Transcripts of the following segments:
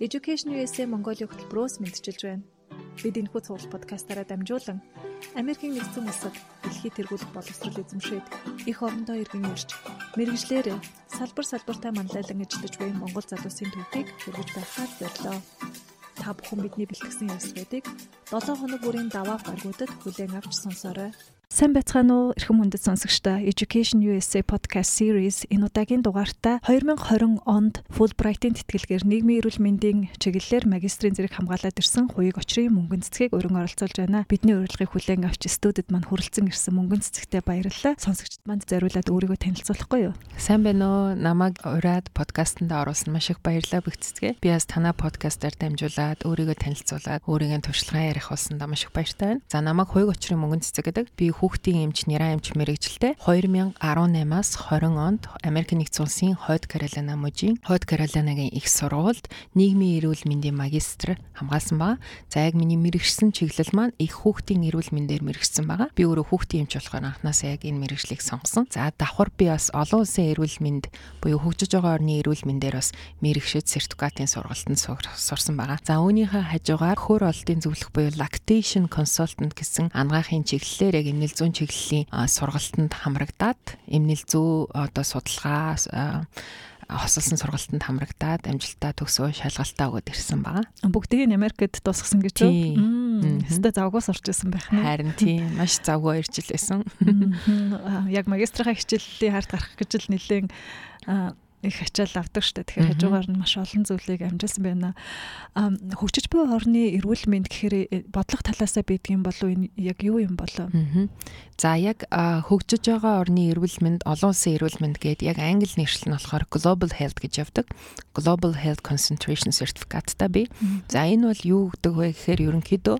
Education USA Mongolia хөтөлбөрөөс мэдчилж байна. Бид энэхүү цуглал подкастаараа дамжуулан Америкийн нэгдсэн улсад дэлхийд тэргуулах боловсрол эзэмшээд их орондоо иргэн ирж мэрэгжлэр салбар салбартаа манлайлан ажиллаж буй Монгол залуусын төвхийг хүргэж байхаар зорилоо. Та бүхэн бидний бэлтгэсэн явцлуудыг 7 хоног бүрийн даваа гаргуудад хүлээн авч сонсоорой. Сайн байцгаана уу эрхэм хүндэт сонсогчдоо Education USA podcast series энэ удаагийн дугаартаа 2020 онд Fulbright-ийн тэтгэлгээр нийгмийн эрүүл мэндийн чиглэлээр магистрийн зэрэг хамгаалаад ирсэн хуйг очрын мөнгөн цэцгийг өргөн оролцуулж байна. Бидний урилгыг хүлээн авч студид манд хүрэлцэн ирсэн мөнгөн цэцэгтэй баярлалаа. Сонсогчдод манд зориулаад өөрийгөө танилцуулахгүй юу? Сайн байна уу? Намайг ураад подкастт оруулсан маш их баярлалаа бүх цэцгээ. Би бас танаа подкастаар дамжуулаад өөрийгөө танилцуулаад өөрийгөө туршлагаа ярих болсондоо маш их баяртай байна. За намайг хуйг очрын мөнгөн цэцэг гэдэг. Би хүүхдийн эмч нэраа эмч мэрэгжилтэй 2018-аас 20 онд Америк нэгдсэн улсын Хойд Каролина мужийн Хойд Каролинагийн их сургуульд нийгмийн эрүүл мэндийн магистр хамгаалсан байгаа. За яг миний мэрэгсэн чиглэл маань их хүүхдийн эрүүл мэндээр мэрэгсэн байгаа. Би өөрөө хүүхдийн эмч болохоор анханасаа яг энэ мэрэгжлийг сонгосон. За давхар би бас олон улсын эрүүл мэнд буюу хөгжиж байгаа орны эрүүл мэндээр бас мэрэгшид сертификатын сургалтанд сурсан байгаа. За үүнийхээ хажуугаар хөр олдын зөвлөх буюу lactation consultant гэсэн ангаахын чиглэлээр яг энэ эмнэл зүүн чиглэлийн сургалтанд хамрагдаад эмнэл зүү одоо судалгаа хосолсон сургалтанд хамрагдаад амжилтаа төгсөө шалгалтаа өгöd ирсэн байгаа. Бүгдийг Америкт дуусгасан гэж үү? Хэвээ завгүй сурч ирсэн байх нь. Харин тийм маш завгүй иржил байсан. Яг магистрийн хичээлийн хард гарах гэж л нэлээд их ачаал авдаг штэ. Тэгэхээр хажуугаар нь маш олон зүйлийг амжилсан байна. Хөгжиж буй орны эрүүл мэнд гэхээр э, бодлого талаасаа юм болов энэ яг юу юм болов? За яг хөгжиж байгаа орны эрүүл мэнд олон улсын эрүүл мэнд гээд яг англи нэршил нь болохоор Global Health гэж явдаг. Global Health Concentration Certificate та би. За энэ бол юу гэдэг вэ гэхээр ерөнхийдөө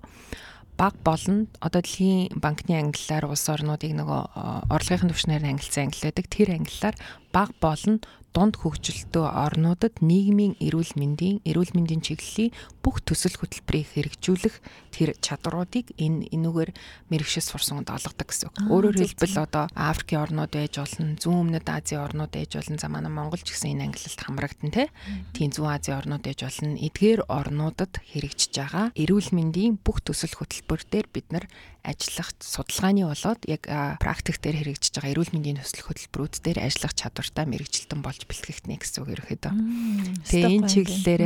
баг болно. Одоо дэлхийн банкны англиар улс орнуудыг нөгөө орлогын түвшнээр ангилсан англи байдаг. Тэр англиар баг болно дунд хөгжилтөө орнуудад нийгмийн эрүүл мэндийн эрүүл мэндийн чиглэлийн бүх төсөл хөтөлбөрийг хэрэгжүүлэх тэр чадруудыг энэ энүүгээр мэрэгшээс сурсанд олгодог гэсэн үг. Өөрөөр хэлбэл одоо Африкийн орнууд байж болно, зүүн өмнөд Азийн орнууд байж болно. За манай Монгол ч гэсэн энэ ангилалд хамрагдана те. Тийм зүүн Азийн орнууд байж болно. Эдгээр орнуудад хэрэгжиж байгаа эрүүл мэндийн бүх төсөл хөтөлбөр дээр бид нар ажиллах судалгааны болоод яг практик дээр хэрэгжиж байгаа эрүүл мэндийн төсөл хөтөлбөрүүд дээр ажиллах чадвартай мэрэгжилтэн болж бэлтгэгдэнэ гэсэн үг ерөөхдөө. Тэгээ энэ чиглэлээр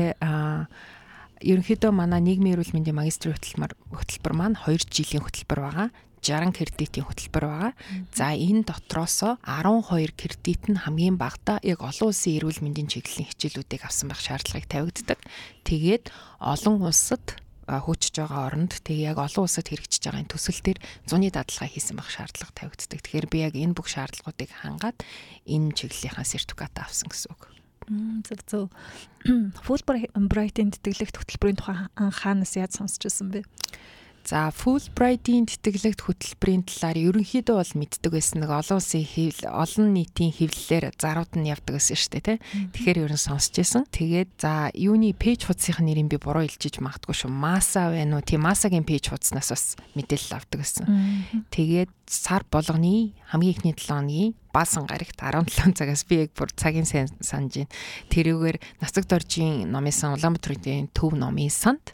ерөнхийдөө манай нийгмийн эрүүл мэндийн магистрийн хөтөлбөр хөтөлбөр маань 2 жилийн хөтөлбөр байгаа. 60 кредитийн хөтөлбөр байгаа. За энэ дотроос 12 кредит нь хамгийн багадаа яг олон улсын эрүүл мэндийн чиглэлийн хичээлүүдийг авсан байх шаардлагыг тавигддаг. Тэгээд олон улсад хөгжиж байгаа оронд тэгээ яг олон улсад хэрэгжиж байгаа энэ төсөл төр зуны дадлага хийсэн байх шаардлага тавигддаг. Тэгэхээр би яг энэ бүх шаардлагуудыг хангаад энэ чиглэлийнхаа сертификат авсан гэсэн үг. Зөв зөв. Fulbright-ийн тэтгэлэгт хөтөлбөрийн тухай анхаанаас яаж сонсч байсан бэ? За Fulbright-ийн тэтгэлэгт хөтөлбөрийн талаар ерөнхийдөө бол мэддэг байсан нэг олон улсын хэвл олон нийтийн хэвлэлээр зарууд нь явдаг гэсэн шүү дээ тий. Тэгэхээр ерөн сонсч байсан. Тэгээд за юуны пэйж хуудсынх нэрийг би буруу илжиж магадгүй шүү. Masa байна уу? Тийм Masa-гийн пэйж хуудснаас бас мэдээлэл авдаг гэсэн. Тэгээд сар болгоны хамгийн ихний 7 хоногийн баасан гарагт 17 цагаас би яг бүр цагийн сайн санаж байна. Тэрүүгээр Нацаг доржийн номын сан Улаанбаатарын төв номын санд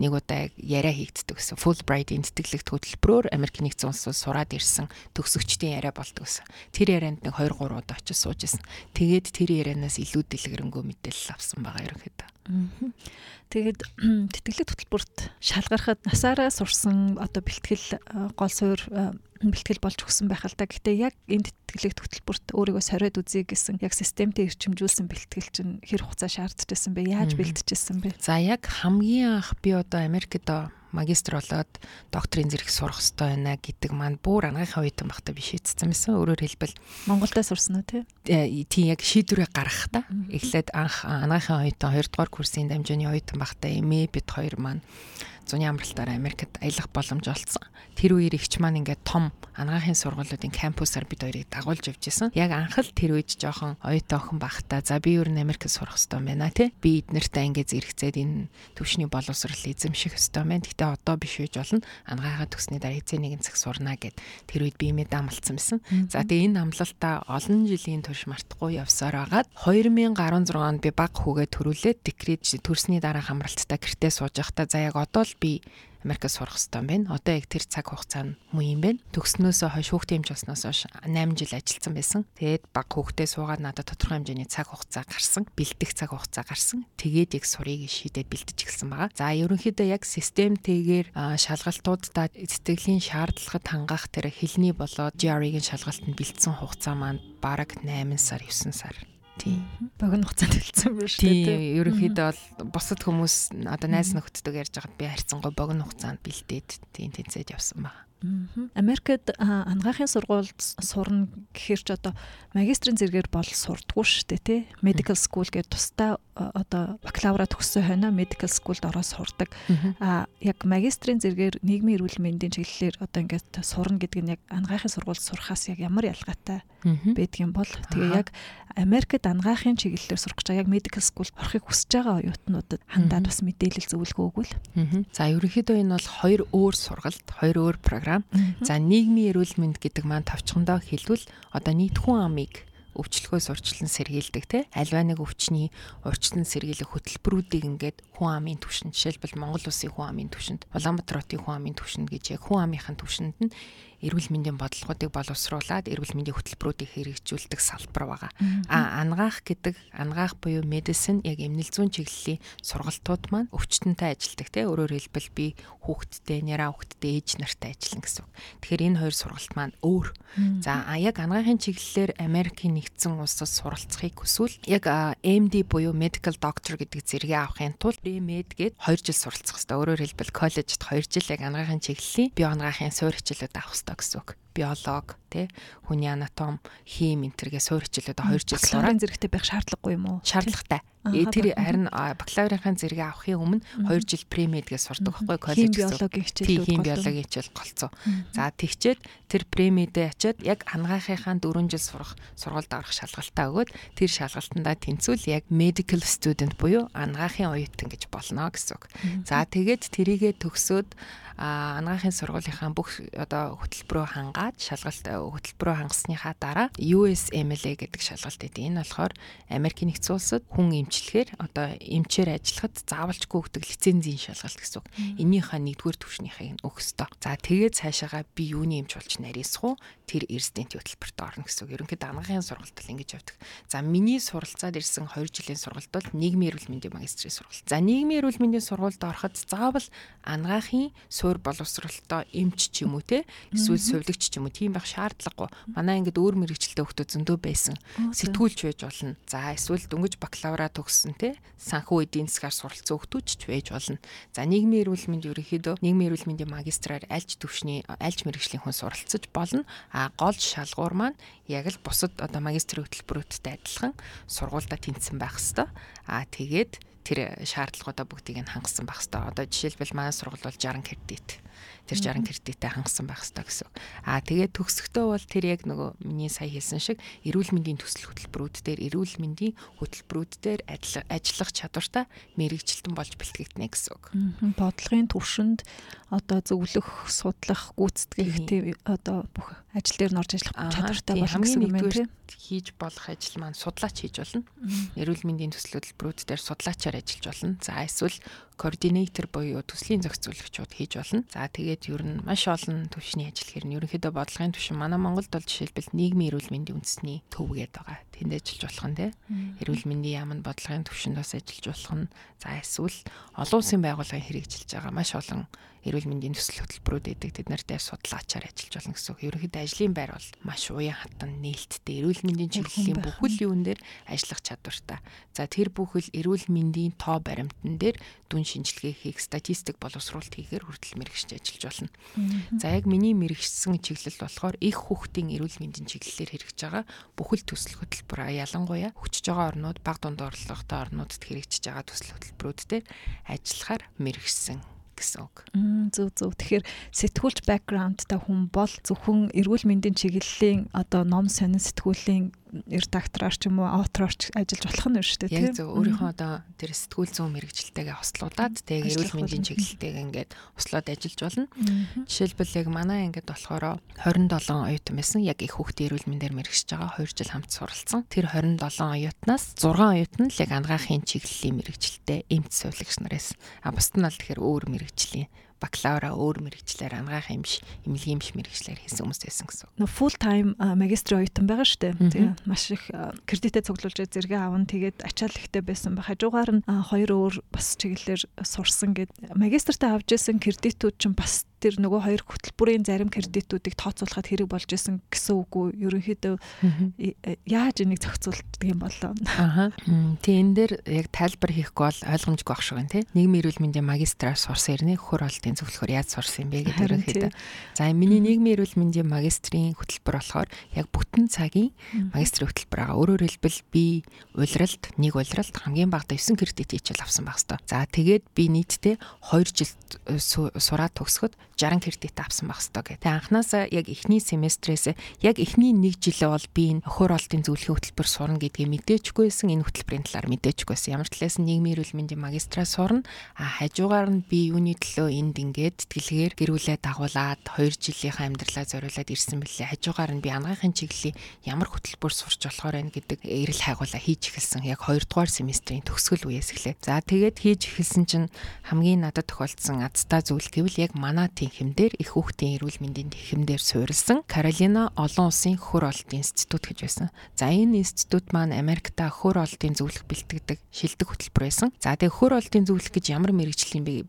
нэг удаа яриа хийгддэг гэсэн. Fulbright-ийн тэтгэлэгт хөтөлбөрөөр Америк нэгдсэн улсууд сураад ирсэн төгсөгчдийн яриа болдог гэсэн. Тэр ярианд нэг 2 3 удаа очиж сууж исэн. Тэгээд тэр ярианаас илүү дэлгэрэнгүй мэдээлэл авсан байгаа ерөнхийдөө. Тэгээд тэтгэлэг хөтөлбөрт шалгарахад насаараа сурсан одоо бэлтгэл гол суур бэлтгэл болж өгсөн байх л да. Гэхдээ яг энэ тэтгэлэг хөтөлбөрт өөрийгөө сориод үзье гэсэн яг системтэй ирчимжүүлсэн бэлтгэл чинь хэр хугацаа шаардчихсан бэ? Яаж бэлтжижсэн бэ? За яг хамгийн анх би одоо Америкт магистр болоод докторийн зэрэг сурах хэрэгтэй байна гэдэг маань бүр анхныхаа үед багтаа би шийдсэн байсан. Өөрөөр хэлбэл Монголдо сурсан уу тий? Э, тий яг шийдвэрээ гаргах та. Эхлээд анх анхныхаа үед 2 дугаар курсын дамжааны үед багтаа эмээ бид хоёр маань зуны амралтаар Америкт аялах боломж олцсон. Тэр үеэр ихч маань ингээд том анагаахын сургуулиудын кампусаар бид хоёрыг дагуулж явж исэн. Яг анх л тэр үед жоохон оюутан охин бахта за би юу Америкт сурах хэрэгтэй байна тий. Би эднэртэй ингээд зэрэгцээд энэ төвшний боловсрал эзэмших хэрэгтэй байна. Гэтэ одоо биш үеж болно. Анагаахаа төгсний дараа эзэн нэгэн цаг сурнаа гэд тэр үед би имэд амлцсан байсан. За тэгээ энэ амлалтаа олон жилийн турш мартахгүй явсаар агаад 2016 онд би баг хүүгээ төрүүлээд декрет төрсний дараа хамралттай гэртээ сууж байхдаа за яг одоо л би Америкт сурах хэрэгтэй байна. Одоо яг тэр цаг хугацаа нь муу юм байна. Төгснөөсөө хойш хүүхдээ хэмж болсноос хойш 8 жил ажилласан байсан. Тэгээд баг хүүхдээ суугаад надад тодорхой хэмжээний цаг хугацаа гарсан. Бэлдэх цаг хугацаа гарсан. Тэгээд яг сурыг шийдээд бэлдэж эхэлсэн байгаа. За ерөнхийдөө яг системтэйгээр шалгалтуудаа сэтгэлийн шаардлагад хангах тэр хэлний болоод GRE-ийн шалгалтанд бэлдсэн хугацаа маань бараг 8 сар 9 сар Тийм. Богино хугацаанд хэлсэн байна шүү дээ. Тийм. Ерөнхийдөө бол бусад хүмүүс одоо найз нөхдөд ярьж байгаад би харьцангуй богино хугацаанд бэлдээд тийм тэнцээд явсан байна. Америкт ангаахын сургуульд сурна гэхээр ч одоо магистрийн зэрэгээр бол сурдггүй шүү дээ тий. Medical school гэдэг тусдаа одоо бакалавра төгссөн хойно medical schoolд ороод сурдаг. А яг магистрийн зэрэгээр нийгмийн эрүүл мэндийн чиглэлээр одоо ингээд сурна гэдэг нь яг ангаахын сургуульд сурахаас яг ямар ялгаатай байдаг юм бол тэгээ яг Америкт ангаахын чиглэлээр сурах гэж яг medical school орохыг хүсэж байгаа оюутнуудад хандаад бас мэдээлэл зөвлөгөө өгвөл. За ерөнхийдөө энэ бол хоёр өөр сургалт, хоёр өөр програм. За нийгмийн эрүүл мэнд гэдэг маань тавчхандаа хэлбэл одоо нийт хүн амыг өвчлөхөөс урьдчилан сэргийлдэг те альва нэг өвчний урьдчилан сэргийлэх хөтөлбөрүүдийг ингээд хүн амын түвшинд жишээлбэл Монгол улсын хүн амын түвшинд Улаанбаатар хотын хүн амын түвшинд гэж яг хүн амынхын түвшинд нь эрүүл мэндийн бодлогоодыг боловсруулад эрүүл мэндийн хөтөлбөрүүдийг хэрэгжүүлдэг салбар байгаа. А ангаах гэдэг ангаах буюу медицин яг эмнэл зүүн чиглэлийн сургалтууд маань өвчтөнтэй ажилдаг те өөрөөр хэлбэл би хүүхэдтэй, няраа хүүхэдтэй ээж нартай ажиллана гэсэн үг. Тэгэхээр энэ хоёр сургалт маань өөр. За яг ангаахын чиглэлээр Америкийн нэгдсэн улсад суралцахыг хүсвэл яг MD буюу medical doctor гэдэг зэрэгээ авахын тулд pre-med гээд 2 жил суралцах хэрэгтэй. Өөрөөр хэлбэл коллежид 2 жил яг ангаахын чиглэлийн бие анагаахын суурь хичээлүүд авах хэрэгтэй гэсэн үг. Биолог, тэ хүний анатом, хим энтергээ суурь хичээлүүд 2 жил сураад зэрэгтэй байх шаардлагагүй юм уу? Шаардлагатай. Э, тэр харин бакалаврынхаа зэрэгээ авахын өмнө 2 жил премедгээ сурдаг байхгүй коллеж гэсэн. Биологийн хичээлүүд. Хим биологийн хичээл голцоо. За тэгчээд тэр премедээ очиод яг анагаахынхаа 4 жил сурах сургуульд орох шалгалтаа өгөөд тэр шалгалтандаа тэнцвэл яг medical student буюу анагаахын оюутан гэж болно гэсэн үг. За тэгээд тэрийгэ төгсөөд анагаахын сургуулийнхаа бүх одоо хөтөлбөрөө хангаад шалгалт э, хөтөлбөрөө хангасныхаа дараа USMLE гэдэг шалгалт гэдэг. Энэ болохоор Америкийн нэгдсэн улсад хүн эмчлэхээр одоо эмчээр ажиллахад заавалчгүй өгдөг лицензийн шалгалт гэсэн үг. Энийхээ нэгдүгээр түвшнийхийг өгөх ёстой. За тэгээд цаашаага би юуны эмч болж нарийсах уу? Тэр резидент хөтөлбөрт орно гэсэн үг. Ерөнхийдөө анагаахын сургалт бол ингэж явдаг. За миний суралцаад ирсэн 2 жилийн сургалт бол нийгмийн эрүүл мэндийн магистрийн сургалт. За нийгмийн эрүүл мэндийн сургуульд ороход заавал анагаахын суур боловсролтой эмч ч юм уу те эсвэл сувилагч ч юм уу тийм байх шаардлагагүй. Манай ингээд өөр мэрэгчлээ хөхтөө зөндөө байсан. Сэтгүүлч байж болно. За эсвэл дөнгөж бакалавра төгссөн те санхүү эдийн засгаар суралцсан хөхтүүч ч байж болно. За нийгмийн эрүүл мэнд ерөнхийдөө нийгмийн эрүүл мэндийн магистраар альж төвшний альж мэрэгжлийн хүн суралцаж болно. А гол шалгуур маань яг л бусад одоо магистрийн хөтөлбөрүүдтэй адилхан сургуультай тэнцсэн байх хэвээр. А тэгээд тэр шаардлагуудаа бүгдийг нь хангасан байх хэвээр. Одоо жишээлбэл манай сургууль бол 60 кредит тэр 60 кредиттэй хангасан байх хэрэгтэй гэсэн. Аа тэгээд төгсөхдөө бол тэр яг нөгөө миний сая хэлсэн шиг эрүүл мэндийн төсөл хөтөлбөрүүд дээр эрүүл мэндийн хөтөлбөрүүд дээр ажиллах чадвартай мэрэгчлэн болж бэлтгэгдэнэ гэсэн үг. Бодлогын төвшөнд одоо зөвлөх, судлах, гүйцэтгэх тийм одоо бүх ажил дээр нь орж ажиллах чадвартай болох гэсэн юм байна тийм хийж болох ажил маань судлаач хийж болно. Эрүүл мэндийн төсөл хөтөлбөрүүд дээр судлаачаар ажиллаж болно. За эсвэл координатор буюу төслийн зохицуулагчид хийж болно. За тэгээд ер нь маш олон төвшний ажил хэрэг нь ерөнхийдөө бодлогын төвшин манай Монголд бол жишээлбэл нийгмийн эрүүл мэндийн үндэсний төв гэдэг байгаа. Тэнд ажиллаж болох нь тий. Эрүүл мэндийн яамд бодлогын төвшөнд бас ажиллаж болох нь. За эсвэл олон улсын байгууллагын хэрэгжилж байгаа маш олон эрүүл мэндийн төсөл хөтөлбөрүүд эдэг тэд нартай судлаачаар ажиллаж болно гэсэн үг. Ерөнхийдөө ажлын байр бол маш уян хатан нээлттэй эрүүл мэндийн чиглэлийн бүхэл юун дээр ажиллах чадвартай. За тэр бүхэл эрүүл мэндийн тоо баримтан дээр дүн шинжилгээ хийх, статистик боловсруулалт хийхээр хүртэл мэрэгч ажиллаж болно. За яг миний мэрэгчсэн чиглэл болохоор их хүүхдийн эрүүл мэндийн чиглэлээр хэрэгж байгаа бүхэл төсөл хөтөлбөр ялангуяа хүчж байгаа орнууд баг дунд орлоготой орнуудад хэрэгжиж байгаа төсөл хөтөлбөрүүд дээр ажиллахаар мэрэгчсэн гэсэн үг. Зөв зөв. Тэгэхээр сэтгүүлч бэкграундтай хүн бол зөвхөн эрүүл мэндийн чиглэлийн одоо ном сонин сэтгүүлийн редактораар ч юм уу автороор ч ажиллаж болох нь шүү дээ тийм. Яг зөв өөрийнхөө одоо тэр сэтгүүл зүүн мэрэгжилтэйгээ хослуулад тэгээ эрүүл мэндийн чиглэлтэйгээ ингээд хослоод ажиллаж болно. Жишээлбэл яг манай ингээд болохоор 27 оюутан байсан. Яг их хүүхдийн эрүүл мэндээр мэрэгшиж байгаа 2 жил хамт суралцсан. Тэр 27 оюутнаас 6 оюутан л яг ангаахын чиглэлийн мэрэгжилтэй эмч сувлагч нараас. А бусд нь бол тэгэхээр өөр мэрэгжлийн бакалавра өөр мэрэгчлэр ангаах юм биш эмнэлгийн биш мэрэгчлэр хийсэн хүмүүс байсан гэсэн. Нөө full time магистрийн оюутан байгаа дээ. Тэгээ маш их кредитээ цуглуулж зэрэгээ аван тэгээд ачаал ихтэй байсан ба хажуугаар нь хоёр өөр бас чиглэлээр сурсан гэд магистртаа авч исэн кредитүүд чинь бас тэр нөгөө хоёр хөтөлбөрийн зарим кредитүүдийг тооцоолоход хэрэг болж исэн гэсэн үг үү? Ерөнхийдөө э, яаж энийг зохицуулдаг юм болоо? Аха. Тэ энэ дээр яг тайлбар хийхгүй бол ойлгомжгүй ах шиг байна тий. Нийгмийн эрүүл мэндийн магистраар сурсан ирнэ хөр олтын зөвлөхөр яаж сурсан юм бэ гэдэг ерөнхийдөө. За миний нийгмийн эрүүл мэндийн магистрийн хөтөлбөр болохоор яг бүтэн цагийн магистрийн хөтөлбөр байгаа. Өөрөөр хэлбэл би улиралд нэг улиралд хамгийн багадаа 9 кредит хичээл авсан баг хэвээр. За тэгээд би нийтдээ 2 жил э, сураад төгсөхөд 60 кредит авсан байх хэвээр. Тэгээ анханасаа яг эхний семестрээс яг эхний нэг жилээ бол би энэ өхөр олтын зөвлөхийн хөтөлбөр сурна гэдгийг мэдээчгүй байсан. Энэ хөтөлбөрийн талаар мэдээчгүй байсан. Ямар ч талаас нийгмийн эрүүл мэндийн магистраа сурна. А хажуугаар нь би юуны төлөө энд ингээд тэтгэлгээр гэрүүлээ дагуулад 2 жилийнхаа амьдралаа зориулаад ирсэн бэлээ. Хажуугаар нь би анагаахын чиглэлийн ямар хөтөлбөр сурч болохоор байна гэдэг эрэл хайгуулаа хийж эхэлсэн. Яг 2 дугаар семестрийн төгсгөл үеэс эхлээ. За тэгээд хийж эхэлсэн чинь хамгийн надад тохиолдсон азтай зүйл гэвэл яг манай хэмдээр их хүүхдийн эрүүл мэндийн хэмдээр суурилсан Каролина олон улсын хөр олтын институт гэж байсан. За энэ институт маань Америкта хөр олтын зөвлөх бэлтгэдэг шилдэг хөтөлбөр байсан. За тэгээ хөр олтын зөвлөх гэж ямар мэрэгжил юм бэ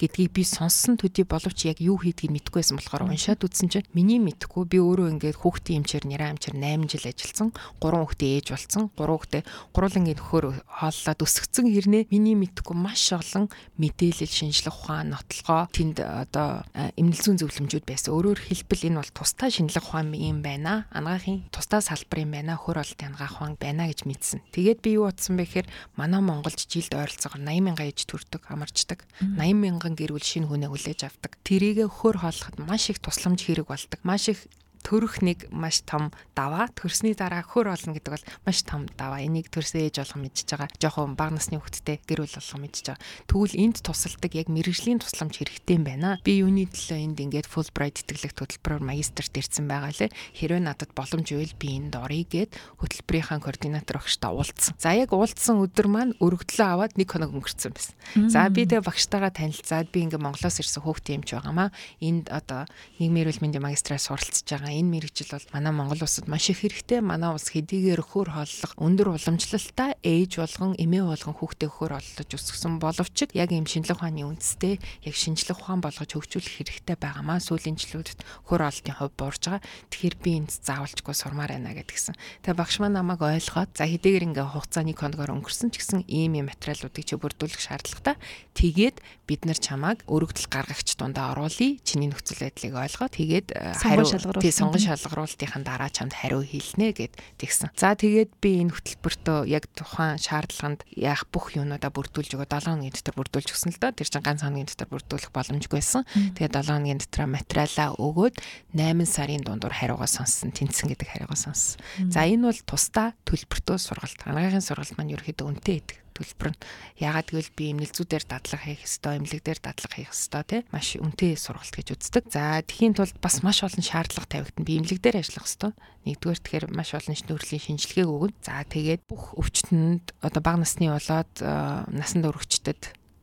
гэдгийг би сонссон төдий боловч яг юу хийдгийг мэдэхгүй байсан болохоор уншаад үзсэн чинь миний мэдэхгүй би өөрөө ингээд хүүхдийн эмчээр нэраа эмчээр 8 жил ажилласан. 3 хүүхдээ ээж болсон. 3 хүүхдээ гурван ингээд хөр хооллоод өсгцэн хэрнээ миний мэдэхгүй маш олон мэдээлэл шинжлэх ухаан нотлогоо тэнд одоо одоо эмнэлэг зүйн зөвлөмжүүд байсан. Өөрөөр хэлбэл энэ бол тусдаа шинжлэх ухаан юм байна. Анагаахын тусдаа салбар юм байна. Хөр олтын анагаах ухаан байна гэж мэдсэн. Тэгээд би юу бодсон бэ гэхээр манай Монголд жилд ойролцоогоор 80 мянган ээж төрдөг, амарчдаг. 80 мянган гэр бүл шинэ хүнээ хүлээж авдаг. Тэрийгэ хөр хооллоход маш их тусламж хэрэг болдог. Маш их төрөх нэг маш том даваа. Төрсний дараа хөр олно гэдэг бол маш том даваа. Энийг төрсөн ээж болгон мэдчихэж байгаа. Жоохон бага насны хүүхэдтэй гэр бүл болгон мэдчихэж байгаа. Тэгвэл энд тусалдаг яг мэрэгжлийн тусламж хэрэгтэй юм байна. Би юуны төлөө энд ингээд Fulbright тэтгэлэг хөтөлбөрөөр магистрт ирсэн байгаа лээ. Хэрвээ надад боломж ивэл би энд оръё гэд хөтөлбөрийнхаа координатор багштай уулзсан. За яг уулзсан өдөр маань өргөдлөө аваад нэг хоног өнгөрцөн байсан. За би тэгээ багштайгаа танилцаад би ингээд Монголоос ирсэн хүүхдээ юмч байгаамаа. Энд одоо нийгмийн эрүүл мэндийн магистраа суралцж байгаа байгаа. Энэ мэрэгжил бол манай Монгол улсад маш их хэрэгтэй. Манай улс хэдийгээр хөр холлох өндөр уламжлалтай ээж болгон эмээ болгон хүүхдээ хөр оллож өсгсөн боловч яг ийм шинжлэх ухааны үндэстэй яг шинжлэх ухаан болгож хөгжүүлэх хэрэгтэй байгаамаа. Сүүлийн жилүүдэд хөр олтын хувь буурж байгаа. Тэгэхээр би энд заавалчгүй сурмаар байна гэдгсэн. Тэгээ багш маань намайг ойлгоод за хэдийгээр ингээ хугацааны коногоор өнгөрсөн ч гэсэн ийм юм материалуудыг чи бүрдүүлэх шаардлагатай. Тэгээд бид нар чамааг өргөдөл гаргагч дундаа оруулъя. Чиний нөхцөл байдлыг ойлгоод тэгээд хариу шалгаруулах сонгон шалгаруултын дараа чамд хариу хэлнэ гэд тэгсэн. За тэгээд би энэ хөтөлбөртөө яг тухайн шаардлаганд яах бүх юмудаа бүрдүүлж өгөө 7 хоногийн дотор бүрдүүлж өгсөн л доо. Тэр чинь ганц хоногийн дотор бүрдүүлэх боломжгүй байсан. Тэгээд 7 хоногийн дотор материалаа өгөөд 8 сарын дундуур хариугаа сонссон, тэнцсэн гэдэг хариугаа сонссон. За энэ бол тусдаа төлбөртөө сургалт. Анагаахын сургалт маань ерөөхдөө үнэтэй байдаг төлбөр нь ягаад гэвэл би эмнэлзүүдээр дадлага хийх ёстой, эмнэлэгдээр дадлага хийх ёстой тий маш үнэтэй сургалт гэж үздэг. За тэхийн тулд бас маш олон шаардлага тавигдана. Би эмнэлэгдээр ажиллах ёстой. Нэгдүгээр тэгэхээр маш олон нөхрөлийн шинжилгээг өгнө. За тэгээд бүх өвчтөнд одоо бага насны болоод э, насанд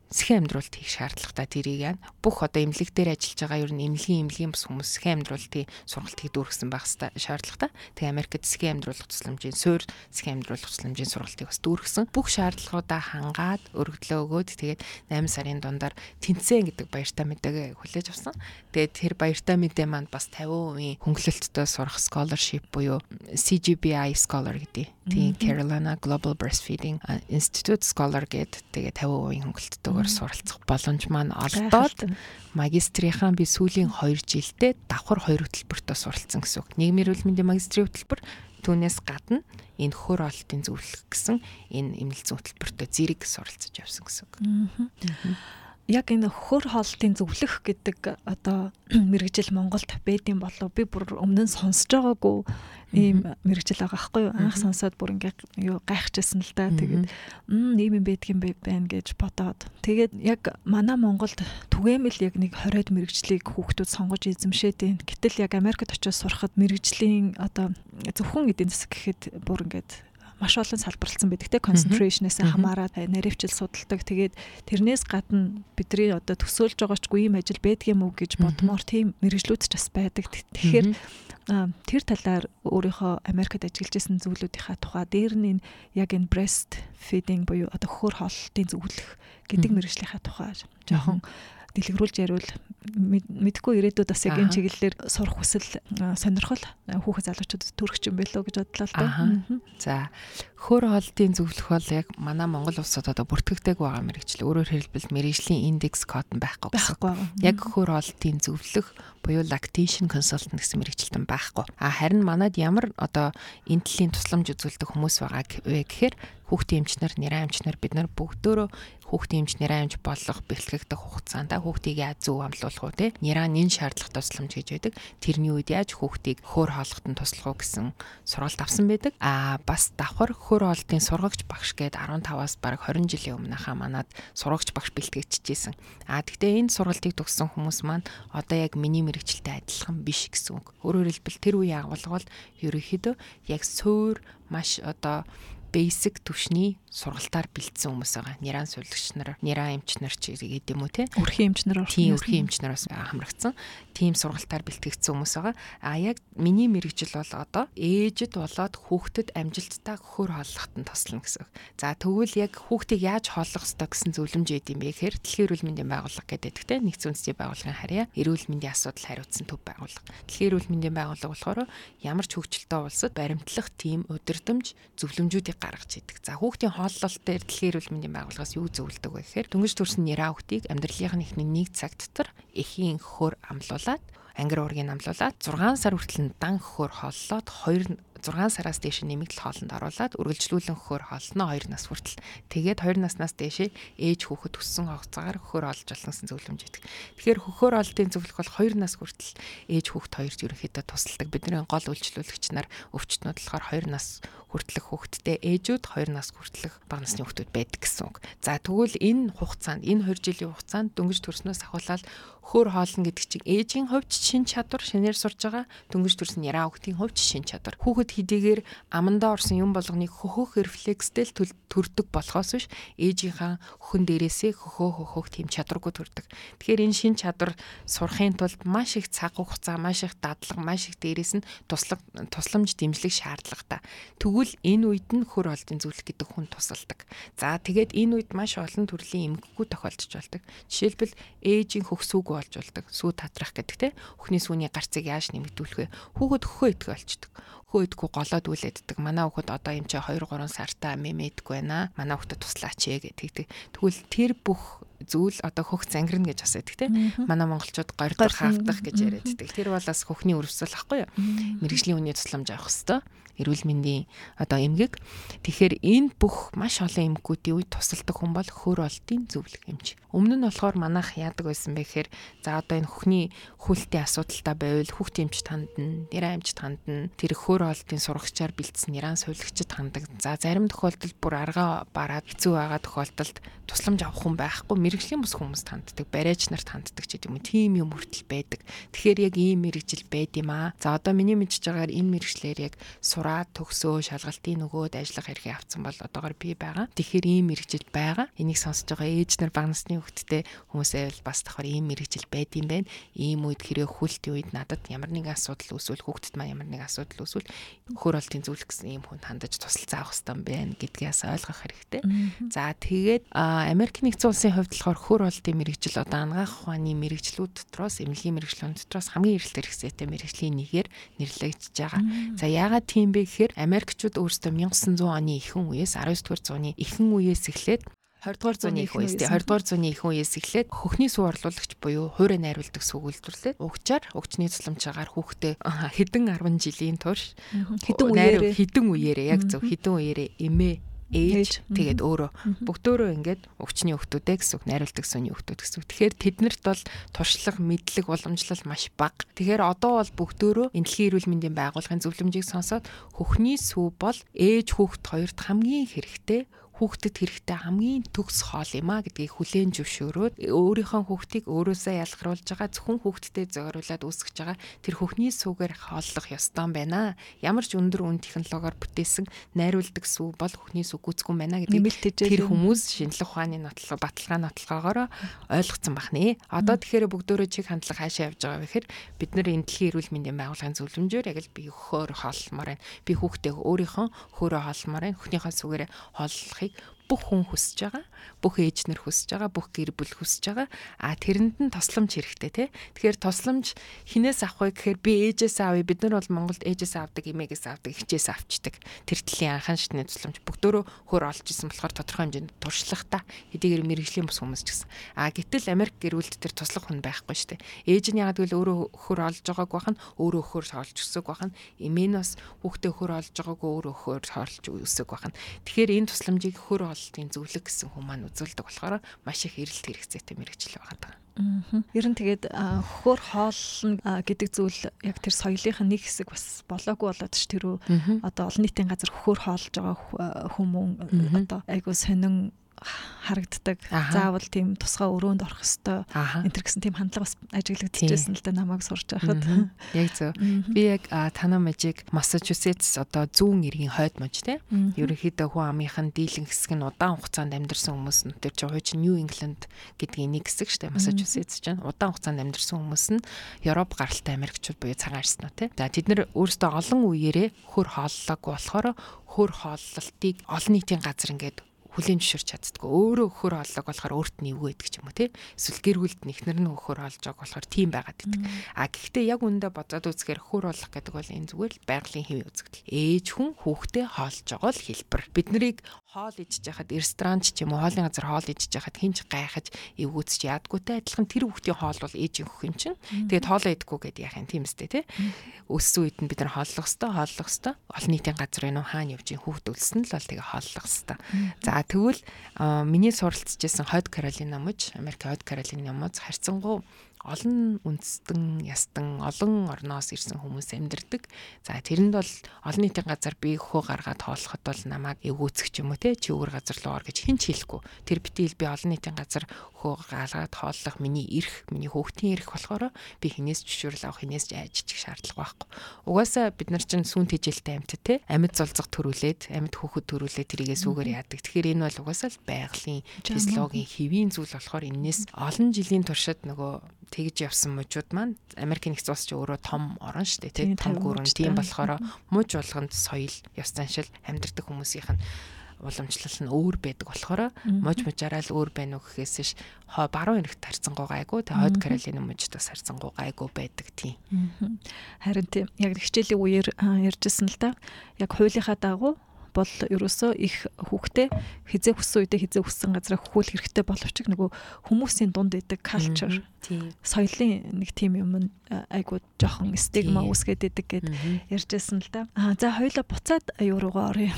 сэхэн амьдралт хийх шаардлагатай тэрийг яа. Бүх одоо эмнэлэг дээр ажиллаж байгаа ер нь эмнэлгийн эмнэлгийн бас хүмүүс сэхэн амьдралтын сургалтыг дүүргэсэн байх шаардлагатай. Тэгээ Америкт сэхэн амьдруулах тусламжийн суурь сэхэн амьдруулах тусламжийн сургалтыг бас дүүргэсэн. Бүх шаардлагуудаа хангаад өргөдлөө өгөөд тэгээд 8 сарын дундаар тэнцэн гэдэг баяртай мэдээг хүлээж авсан. Тэгээд тэр баяртай мэдээ манд бас 50% хөнгөлөлтөд сурах scholarship буюу CGBI scholar гэдэг. Тийм Carolina Global Breastfeeding Institute scholar гэдэг тэгээ 50% хөнгөлөлтөд зүгээр суралцах боломж маань олдоод магистрийнхаа би сүүлийн 2 жилдээ давхар 2 хөтөлбөртөө суралцсан гэсэн үг. Нийгмийн эрүүл мэндийн магистрийн хөтөлбөр түүнээс гадна энэ хөр олтын зөвлөх гэсэн энэ эмнэлзэн хөтөлбөртөө зэрэг суралцж явсан гэсэн үг. Яг энэ хөр хоолтын зөвлөх гэдэг одоо мэрэгжил Монголд байдсан болов би бүр өмнө нь сонсож байгаагүй ийм мэрэгжил байгаа байхгүй юу? Анх сонсоод бүр ингээ юу гайхчихсан л да тэгээд ийм юм байдг юм байна гэж бодоод. Тэгээд яг манай Монголд түгээмэл яг нэг 20-од мэрэгжлийг хүүхдүүд сонгож эзэмшээд байна гэтэл яг Америкт очиж сурахад мэрэгжлийн одоо зөвхөн эдийн засаг гэхэд бүр ингээд маш олон салбарлсан байдаг те. Concentration-ээс хамаарат наривчил судалдаг. Тэгээд тэрнээс гадна бидний одоо төсөөлж байгаачгүй ийм ажил байдаг юм уу гэж бодмоор тийм мэрэгжлүүд ч бас байдаг. Тэгэхээр тэр талаар өөрийнхөө Америкт ажиллаж исэн зүйлүүдийнхаа тухай дээр нь яг энэ breast feeding буюу одоо хөр хоолтын зөвлөх гэдэг мэрэгжлийнхаа тухай жоохон дэлгэрүүлж яривал мэдхгүй ирээдүйд бас яг энэ чиглэлээр сурах хүсэл сонирхол хүүхэд залуучуудад төрөх юм байлоо гэж бодлоо л да. За хөр хоолтын зөвлөх бол яг манай Монгол улсад одоо бүртгэгдэг байгаа мэрэгжил. Өөрөөр хэлбэл мэрэгжлийн индекс код нь байхгүй байхгүй. Яг хөр хоолтын зөвлөх буюу lactation consultant гэсэн мэрэгчлэн байхгүй. А харин манад ямар одоо энэ төрлийн тусламж үзүүлдэг хүмүүс байгаа вэ гэхээр хүүхдийн эмчнэр, нэрэн эмчнэр бид нар бүгдөө хүүхдийн эмчнэр амж болох бэлтгэгдэх хугацаанд хүүхдийг яаж зөв амлуулах уу те нэраа нэн шаардлага тусламж гэж байдаг. Тэрний үед яаж хүүхдийг хөөр хоолгоход нь туслах уу гэсэн сургалт авсан байдаг. Аа бас давхар хөөр хоолтын сургагч багш гээд 15-аас бараг 20 жилийн өмнөхөө манад сургагч багш бэлтгэжчихсэн. Аа тэгтээ энэ сургалтыг төгссөн хүмүүс маань одоо яг миний мэрэгчлээ адилхан биш гэсэн үг. Өөрөөр хэлбэл тэр үеийн агуулга бол ерөнхийдөө яг суур маш одоо basic түвшний сургалтаар бэлдсэн хүмүүс байгаа. Ниран сувлагч нар, ниран эмч нар ч гэдэг юм уу те. Өрхийн эмч нар тийм өрхийн эмч нараас хамрагдсан. Тийм сургалтаар бэлтгэгдсэн хүмүүс байгаа. А яг миний мэрэгжил бол одоо ээжэд болоод хүүхдэд амжилттай хөр хооллоход нь тослно гэсэн. За тэгвэл яг хүүхдийг яаж хооллох ёстой гэсэн зөвлөмж өгд юм бэ гэхээр Дэлхийн эрүүл мэндийн байгууллага гэдэг те нэгдсэн үндэсний байгууллагын харьяа эрүүл мэндийн асуудал хариуцсан төв байгууллага. Дэлхийн эрүүл мэндийн байгууллага болохоор ямар ч хөгжилтэй улсад баримтлах тийм удирдамж зөвлөмжүүдийг гаргаж идэг. За хүүхдийн хооллолт дээр дэлхийн эрүүл мэндийн байгууллагаас юу зөвлөдөг вэ гэхээр төрсэн нэраа хүүхдийг амьдралынх нь ихний нэг цаг дотор эхийн хөр амлуулад ангир уургийг амлуулад 6 сар хүртэл дан хөр хооллоод 2 6 сараас дээш нэмэгдэл хоолнд оруулаад үргэлжлүүлэн хөхөр хоолно 2 нас хүртэл. Тэгээд 2 наснаас дээш ээж хүүхэд өссөн хугацаагаар хөхөр олж болно гэсэн зөвлөмж өгдөг. Тэгэхээр хөхөр олдын зөвлөх бол 2 нас хүртэл ээж хүүхэд хоёрт ерөнхийдөө тусалдаг. Бидний гол үйлчлүүлэгч нар өвчтнүүд болохоор 2 нас хүртэлх хүүхэдтэй ээжүүд 2 нас хүртэлх бага насны хүүхдүүд байдаг гэсэн үг. За тэгвэл энэ хугацаанд энэ 2 жилийн хугацаанд дөнгөж төрснөөс ахуулаад хөр хоолно гэдэг чинь ээжийн хувьд шин чадвар шинээр сурж байгаа дөнгөж төрсөн яраа хүүхдийн хувьд шин чадвар. Хүүхэд хэдийгээр амандаа орсон юм болгоныг хөхөх рефлекстэй л төрдөг болохоос биш ээжийнхаа хөхөн дээрээсээ хөхөө хөхөх тийм чадваргүй төрдөг. Тэгэхээр энэ шин чадвар сурахын тулд маш их цаг хугацаа, маш их дадлага, маш их дээрээс нь туслаг тусламж дэмжлэг шаардлагатай. Тэгвэл энэ үед нь хөр олдын зүйлх гэдэг хүн тусалдаг. За тэгээд энэ үед маш олон төрлийн эмгэггүй тохиолдож болдог. Жишээлбэл ээжийн хөхсүүг болж болдог. Сүү татрах гэдэг те. Өхний сүүний гарцыг яаж нэмэгдүүлэх вэ? Хүүхэд хөхөө идэх болчдөг. Хөө идэхгүй голоод үлээддэг. Манай хүүхэд одоо юм чи 2 3 сартаа мэмэдгүй байна. Манай хүүхдэд туслаач ээ гэдэг. Тэгвэл тэр бүх зүйл одоо хөх зангирна гэж асуудаг тийм манай монголчууд гордор хаагдах гэж яриаддаг. Тэр бол бас хөхний өрөвсөл ахгүй юу? Мэргэжлийн үний тусламж авах хэвээр эрүүл мэндийн одоо эмгэг. Тэгэхээр энэ бүх маш олон эмгэгүүдийн үед тусалдаг хүн бол хөр олтын зөвлөх эмч. Өмнө нь болохоор манайх яадаг байсан бэ гэхээр за одоо энэ хөхний хүлтийн асуудалтай байвал хүүхдийн эмч тандна, нэрэн эмч тандна, тэр хөр олтын сурагчаар бэлдсэн нэрэн сувилагчид хандаг. За зарим тохиолдолд бүр аргаа бараад хэцүү байгаа тохиолдолд тусламж авах хүн байхгүй мэрэгжлийн бус хүмүүс танддаг, бариач нарт ханддаг ч гэдэг юм. Тийм юм хүртэл байдаг. Тэгэхээр яг ийм мэрэгжил байд юм аа. За одоо миний мэдж байгаагаар энэ мэрэгчлэр яг сур сураад төгсөө шалгалтын нөгөөд ажиллах эрхийг авсан бол одоогор би байгаа. Тэгэхээр ийм мэрэгжил байгаа. Энийг сонсож байгаа ээж нар баг насны хүүхдтэй хүмүүсээ бол бас давхар ийм мэрэгжил байд юм байна. Ийм үед хэрэг хүлтийн үед надад ямар нэгэн асуудал үүсвэл хүүхдэд маань ямар нэгэн асуудал үүсвэл хөр олтын зөвлөх гэсэн ийм хүнд хандаж тусалцаа авах хэрэгтэй байна гэдгээс ойлгох хэрэгтэй. За тэгээд Америк нэгдсэн улсын хувьд болохоор хөр олтын мэрэгжил одоо ангаах ухааны мэрэгжлүүд дотроос эмнэлгийн мэрэгжлүүд дотроос хамгийн эрэлт хэрэгцээтэй мэрэгжлийн нэгээр нэрлэгдэж байгаа. За яагаад тийм бэ гэхээр Америкчууд өөрсдөө 1900 оны ихэнх үеэс 19 дугаар зууны ихэнх үеэс эхлээд 20 дугаар зууны их үеэс. 20 дугаар зууны их үеэс эхлээд хөхний сүү орлуулагч буюу хуурай найруулдаг сүг үйлдвэрлээд угчаар угчны тусламжаагаар хүүхдээ хэдэн 10 жилийн турш хэдэн үеэрээ? хэдэн үеэрээ яг зөв хэдэн үеэрээ эмээ ээж тэгээд өөрөө бүгдөө ингээд өвчний хүүхдүүдээ гэсэн үг найруулдаг сүний хүүхдүүд гэсэн үг. Тэгэхээр тэднэрт бол туршлага, мэдлэг, уламжлал маш бага. Тэгэхээр одоо бол бүгдөө энэ дэлхийн эрүүл мэндийн байгууллагын зөвлөмжийг сонсоод хөхний сүү бол ээж хүүхд хоёрт хамгийн хэрэгтэй хүүхдэд хэрэгтэй хамгийн төгс хоол юм а гэдгийг хүлээн зөвшөөрөөд өөрийнхөө хүүхдийг өөрөөсөө ялгаруулж байгаа зөвхөн хүүхдэд зориулаад үүсгэж байгаа тэр хүүхний сүүгээр хооллох ёстой байна. Ямар ч өндөр үн технологиор бүтээсэн найруулдаг сүү бол хүүхний сүү гүцгүй байна гэдгийг тэр хүмүүс шинжлэх ухааны нотлого баталгаа нотлогоогоор ойлгоцсон бахнэ. Одоо тэгэхээр бүгдөө чиг хандлага хаашаа явж байгаа вэ гэхээр бид нар энэ дэлхийн эрүүл мэндийн байгууллагын зөвлөмжөөр яг л би хөөр хоолмоор байна. Би хүүхдээ өөрийнхөө хөөрөө хоолмоор байна. Хүүхнийхээ сүгээр хооллохыг like бүх хүн хүсэж байгаа. Бүх ээж нар хүсэж байгаа, бүх гэр бүл хүсэж байгаа. А тэрэнд нь тусламж хэрэгтэй тий. Тэгэхээр тусламж хинээс авах вэ гэхээр би ээжээс авъя. Бид нар бол Монголд ээжээс авдаг, эмээгээс авдаг, хичээс авчдаг. Тэр төллийн анхан шатны тусламж бүгдөө хөр олж исэн болохоор тодорхой хэмжээнд туршлагатай хэдийгээр мэрэгжлийн бус хүмүүс ч гэсэн. А гэтэл Америк гэрүүлд тэр туслах хүн байхгүй шүү дээ. Ээж нь яг гэвэл өөрөө хөр олж байгааг бахан өөрөө хөр олж өсөг бахан эмээ нь бас хүүхдээ хөр олж байгааг өөрөө хөр олж өсөг бахан. Тэгэхээр энэ тусламжийг хөр ололтын зөвлөг гэсэн хүмүүс маань үзүүлдэг болохоор маш их эрэлт хэрэгцээтэй мэрэгчлээ байгаа. Ер нь тэгээд хөхөр хоолно гэдэг зүйл яг тэр соёлынх нь нэг хэсэг бас болоогүй болоод ш тэр одоо олон нийтийн газар хөхөр хоолж байгаа хүмүүн одоо айгуу сонин харагддаг. Заавал тийм тусгай өрөөнд орох хэвээр энэ төр гэсэн тийм хандлага бас ажиглагдчихсэн л да намайг сурч байхад. Яг зөв. Би яг танаа мажиг Массачусетс одоо зүүн иргэн хойд мож те. Ерөнхийдөө хүн амынхан дийлэн хэсэг нь удаан хугацаанд амьдарсан хүмүүс нь тэр чинь хуучин Нью Ингланд гэдгийн нэг хэсэг штэ Массачусетс чинь удаан хугацаанд амьдарсан хүмүүс нь Европ гаралтай Америкчууд буюу цагаан арснаа те. За тэд нар өөрсдөө олон үеэрээ хөр хооллоог болохоор хөр хооллолтыг олон нийтийн газар ингээд хүлэн зөвшөөрч чаддгүй. Өөрөө өхөр оллог болохоор өөрт нь эвгүй байдаг ч юм уу те. Эсвэл гэр бүлд нэхнэр нь өхөр олж байгаа болохоор тийм байгаад идэг. А гэхдээ яг үндэ бодоод үзэхээр өхөр олох гэдэг бол энэ зүгээр л байгалийн хэвийн үзэгдэл. Ээж хүн хүүхдээ хоолж байгаа л хэлбэр. Бид нарыг хоол идж яхад ресторант ч юм уу хоолны газар хоол идж яхад хинч гайхаж эвгүүцч яадгүйтэй адилхан тэр хүүхдийн хоол бол ээжийн хөх юм чинь. Тэгээд хоолоо идэггүй гэдэг яах юм тийм үстэй те. Өссөн үед нь бид нар хооллох хэвээр хооллох хэвээр олон нийтийн газар энэ хаана явж хүүхд өлсөн л бол тэгээ хооллох хэвээр. За тэгвэл миний суралцжсэн Хойд Каролина мужи Америк Хойд Каролины мужи харьцангуй олон үндэстэн ястан олон орноос ирсэн хүмүүс амьдардаг. За тэрэнд бол олон нийтийн газар би хөө гаргаад тоолоход бол намайг эвгүүцэх юм уу те чи өөр газар руу ор гэж хэн ч хэлэхгүй. Тэр битэл би олон нийтийн газар хөө гаалгаад тооллох миний эрх, миний хөөхтийн эрх болохоор би хинээс зөвшөөрөл авах хинээс ажичих шаардлага байхгүй. Угаасаа бид нар чинь сүүн тэжээлтэй амьтад те амьд золзох төрүүлээд амьд хөөхөд төрүүлээд тэрийгээ сүүгээр яадаг. Тэгэхээр энэ бол угаасаа л байгалийн физиологийн хэвийн зүйл болохоор энэс олон жилийн туршид нөгөө тэгж явсан мужууд маань Америк нэгдсэн улс чи өөрөө том орн шүү дээ тийм том гүрэн. тийм болохоор муж болгонд соёл ёс заншил амьдрдаг хүмүүсийнх нь уламжлал нь өөр байдаг болохоор мож мужаараа л өөр байна уу гэхээс ш баруун эрэгт харьцангуй гайгүй тэг хойд Каролины мужид бас харьцангуй гайгүй байдаг тийм. Харин тийм яг хичээлийн үеэр ярьжсэн л да. Яг хуулийнхаа дагуу бол ерөөсөө их хүүхдээ хизээ хүссэн үедээ хизээ хүссэн газараа хөхүүл хэрэгтэй боловч нөгөө хүмүүсийн дунд идэг culture соёлын нэг тийм юм айгуу жоохон стигма үүсгээд идэг гэд ярьжсэн л да. Аа за хоёлаа буцаад аюу руугаа оръё.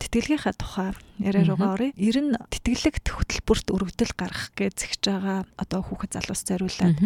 Тэтгэлгийнхаа тухай яриа руугаа оръё. Ер нь тэтгэлэгт хөтөлбөрт өргөдөл гаргах гэж зэгж байгаа одоо хүүхэд залуус зориулаад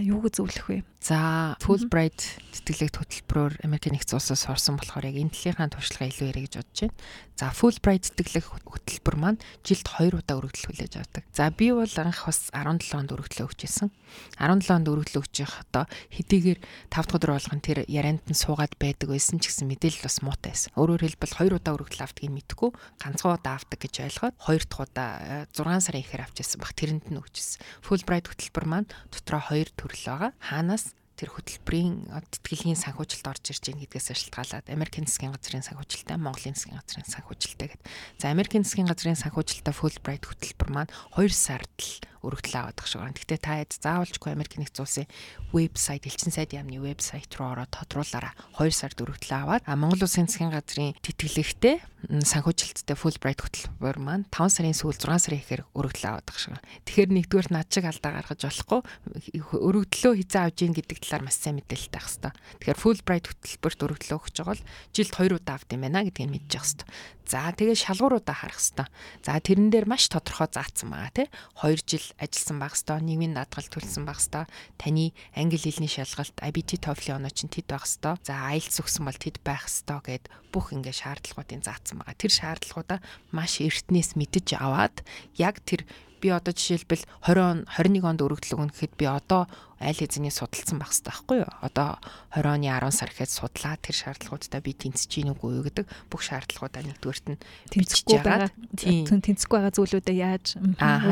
юуг зөвлөх вэ? За Fulbright тэтгэлэгт хөтөлбөрөөр Америкийн нэгдсэн улсаас орсон болохоор яг энэ талынхаа туршлагаа илүү ярих гэж бодож байна. За Fulbright тэтгэлэг хөтөлбөр маань жилд 2 удаа өргөдөл хүлээж авдаг. За би бол анх бас 17 онд өргөдлөө өгчээсэн. 17 онд өргөдлөө өгч явах одоо хэдийгээр 5 дахь өдөр болгон тэр ярианд нь суугаад байдаг байсан ч гэсэн мэдээлэл бас муутай байсан. Өөрөөр хэлбэл 2 удаа өргөдөл авдгийг мэдгүй ганцхан удаа авдаг гэж ойлгоод 2 дахь удаа 6 сарын ихээр авчихсан баг тэрэнд нь өгчээсэн. Fulbright хөтөлбөр маань дотроо 2 төрөл байгаа. Хаанаас тэр хөтөлбөрийн тэтгэлгийн санхүүжилт орж ирж байгаа гэдгээс шалтгаалаад Америкийн засгийн газрын санхүүжилттэй Монголын засгийн газрын санхүүжилттэй гэдэг. За Америкийн засгийн газрын санхүүжилттэй Fulbright хөтөлбөр маань 2 сард л өргөдлөө аваад байгаа шиг байна. Гэхдээ та хэд заавалжгүй Америк нэгдсэн улсын вебсайт, элчин сайд яамны вебсайт руу ороод тодруулаараа 2 сард өргөдлөө аваад Монгол улсын засгийн газрын тэтгэлэгтэй санхүүжилттэй Fulbright хөтөлбөр маань 5 сарын сүүл 6 сарын ихээр өргөдлөө аваад байгаа шиг. Тэгэхээр нэгдүгээр над шиг алдаа гаргаж болохгүй өргөдлөө хизээ авж ийн гэдэг талаар маш сайн мэдээлэлтэй байх хэрэгтэй. Тэгэхээр Fulbright хөтөлбөрт өргөдлөө өгч байгаа бол жилд 2 удаа авд юм байна гэдгийг мэдчих хэрэгтэй. За тэгээ шалгууруудаа харах хэрэгтэй. За тэрэн дээр маш тодорхой заасан байгаа тий. 2 жил ажилласан байх хэрэгтэй, нийгмийн даатгал төлсөн байх хэрэгтэй. Таны англи хэлний шалгалт IBT TOEFL оноо чинь тэд байх хэрэгтэй. За IELTS өгсөн бол тэд байх хэрэгтэй гэд бүх ингээ шаардлагуудын заасан байгаа. Тэр шаардлагуудаа маш эртнээс мэдэж аваад яг тэр би одоо жишээлбэл 20 он 21 онд өргөдлөг өгнө гэхэд би одоо айл хэзээ судалсан байх хэрэгтэй байхгүй юу? Одоо 20 оны 10 сар гэхэд судлаа тэр шаардлагуудаа би тэнцэж гин үгүй гэдэг бүх шаардлагуудаа нэгдүгээрт нь тэнцэхгүй байгаа. Тэнцэхгүй байгаа зүйлүүдээ яаж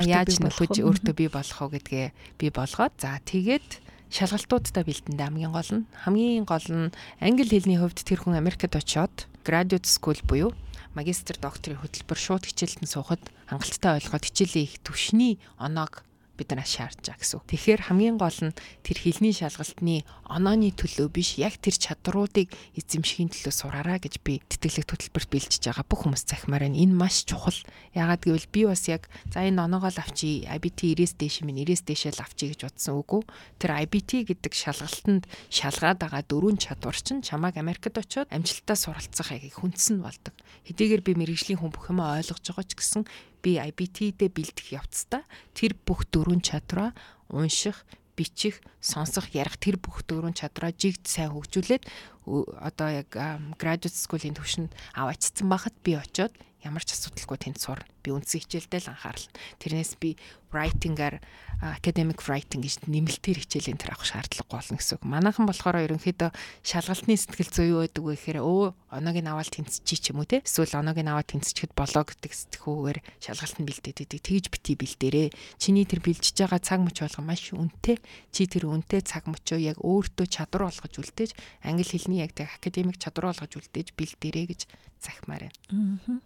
яаж нөхөж өөртөө бий болох вэ гэдгээ би болгоод за тэгээд шалгалтуудтай бэлдэндээ хамгийн гол нь хамгийн гол нь англи хэлний хувьд тэр хүн Америкт очиод graduate school буюу магистр докторийн хөтөлбөр шууд хичээлд нь суухад хангалттай ойлгоод хичээлийн их төвшний оноог бид нар шаардж байгаа гэсэн. Тэгэхээр хамгийн гол нь тэр хилний шалгалтны онооны төлөө биш яг тэр чадруудыг эзэмшихийн төлөө сураараа гэж би тэтгэлэг төлбөрт бэлдэж байгаа бүх хүмүүс захимаар байна. Энэ маш чухал. Яагаад гэвэл би бас яг за энэ оноогоо л авчи IBT 90-с дээш минь 90-с дээшээ л авчи гэж бодсон үгүй. Тэр IBT гэдэг шалгалтанд шалгаад байгаа дөрвөн чадвар чинь чамайг Америкт очиод амжилттай суралцах аягийг хүндсэн болдог. Хэдийгээр би мэрэгжлийн хүн бүх юм ойлгож байгаа ч гэсэн би IBT-дээ бэлдэх явцдаа тэр бүх дөрвөн чадвараа унших, бичих, сонсох, ярих тэр бүх дөрвөн чадвараа жигд сайн хөгжүүлээд одоо яг graduate school-ийн төвшөнд аваачсан байхад би очиод ямар ч асуудалгүй тэнд сурна. Би үндсэн хичээлдээ л анхаарал. Тэрнээс би writing-аар academic writing гэж нэмэлтээр хичээлийн тэр авах шаардлагагүй болно гэсэн үг. Манайхан болохоор ерөнхийдөө шалгалтны сэтгэл зүй юу байдаг вэ гэхээр өө оноог нь аваад тэнцчихий ч юм уу те. Эсвэл оноог нь аваад тэнцчихэд болоо гэдэг сэтгүүгээр шалгалт нь бэлдээд идэг. Тэгж бити бэлдээрээ. Чиний тэр бэлдэж байгаа цаг мөч болго маш үнэтэй. Чи тэр үнэтэй цаг мөчөө яг өөртөө чадвар болгож үлдээж англи хэлний яг тэг академик чадвар болгож үлдээж бэлдээрээ гэж захимаар байна.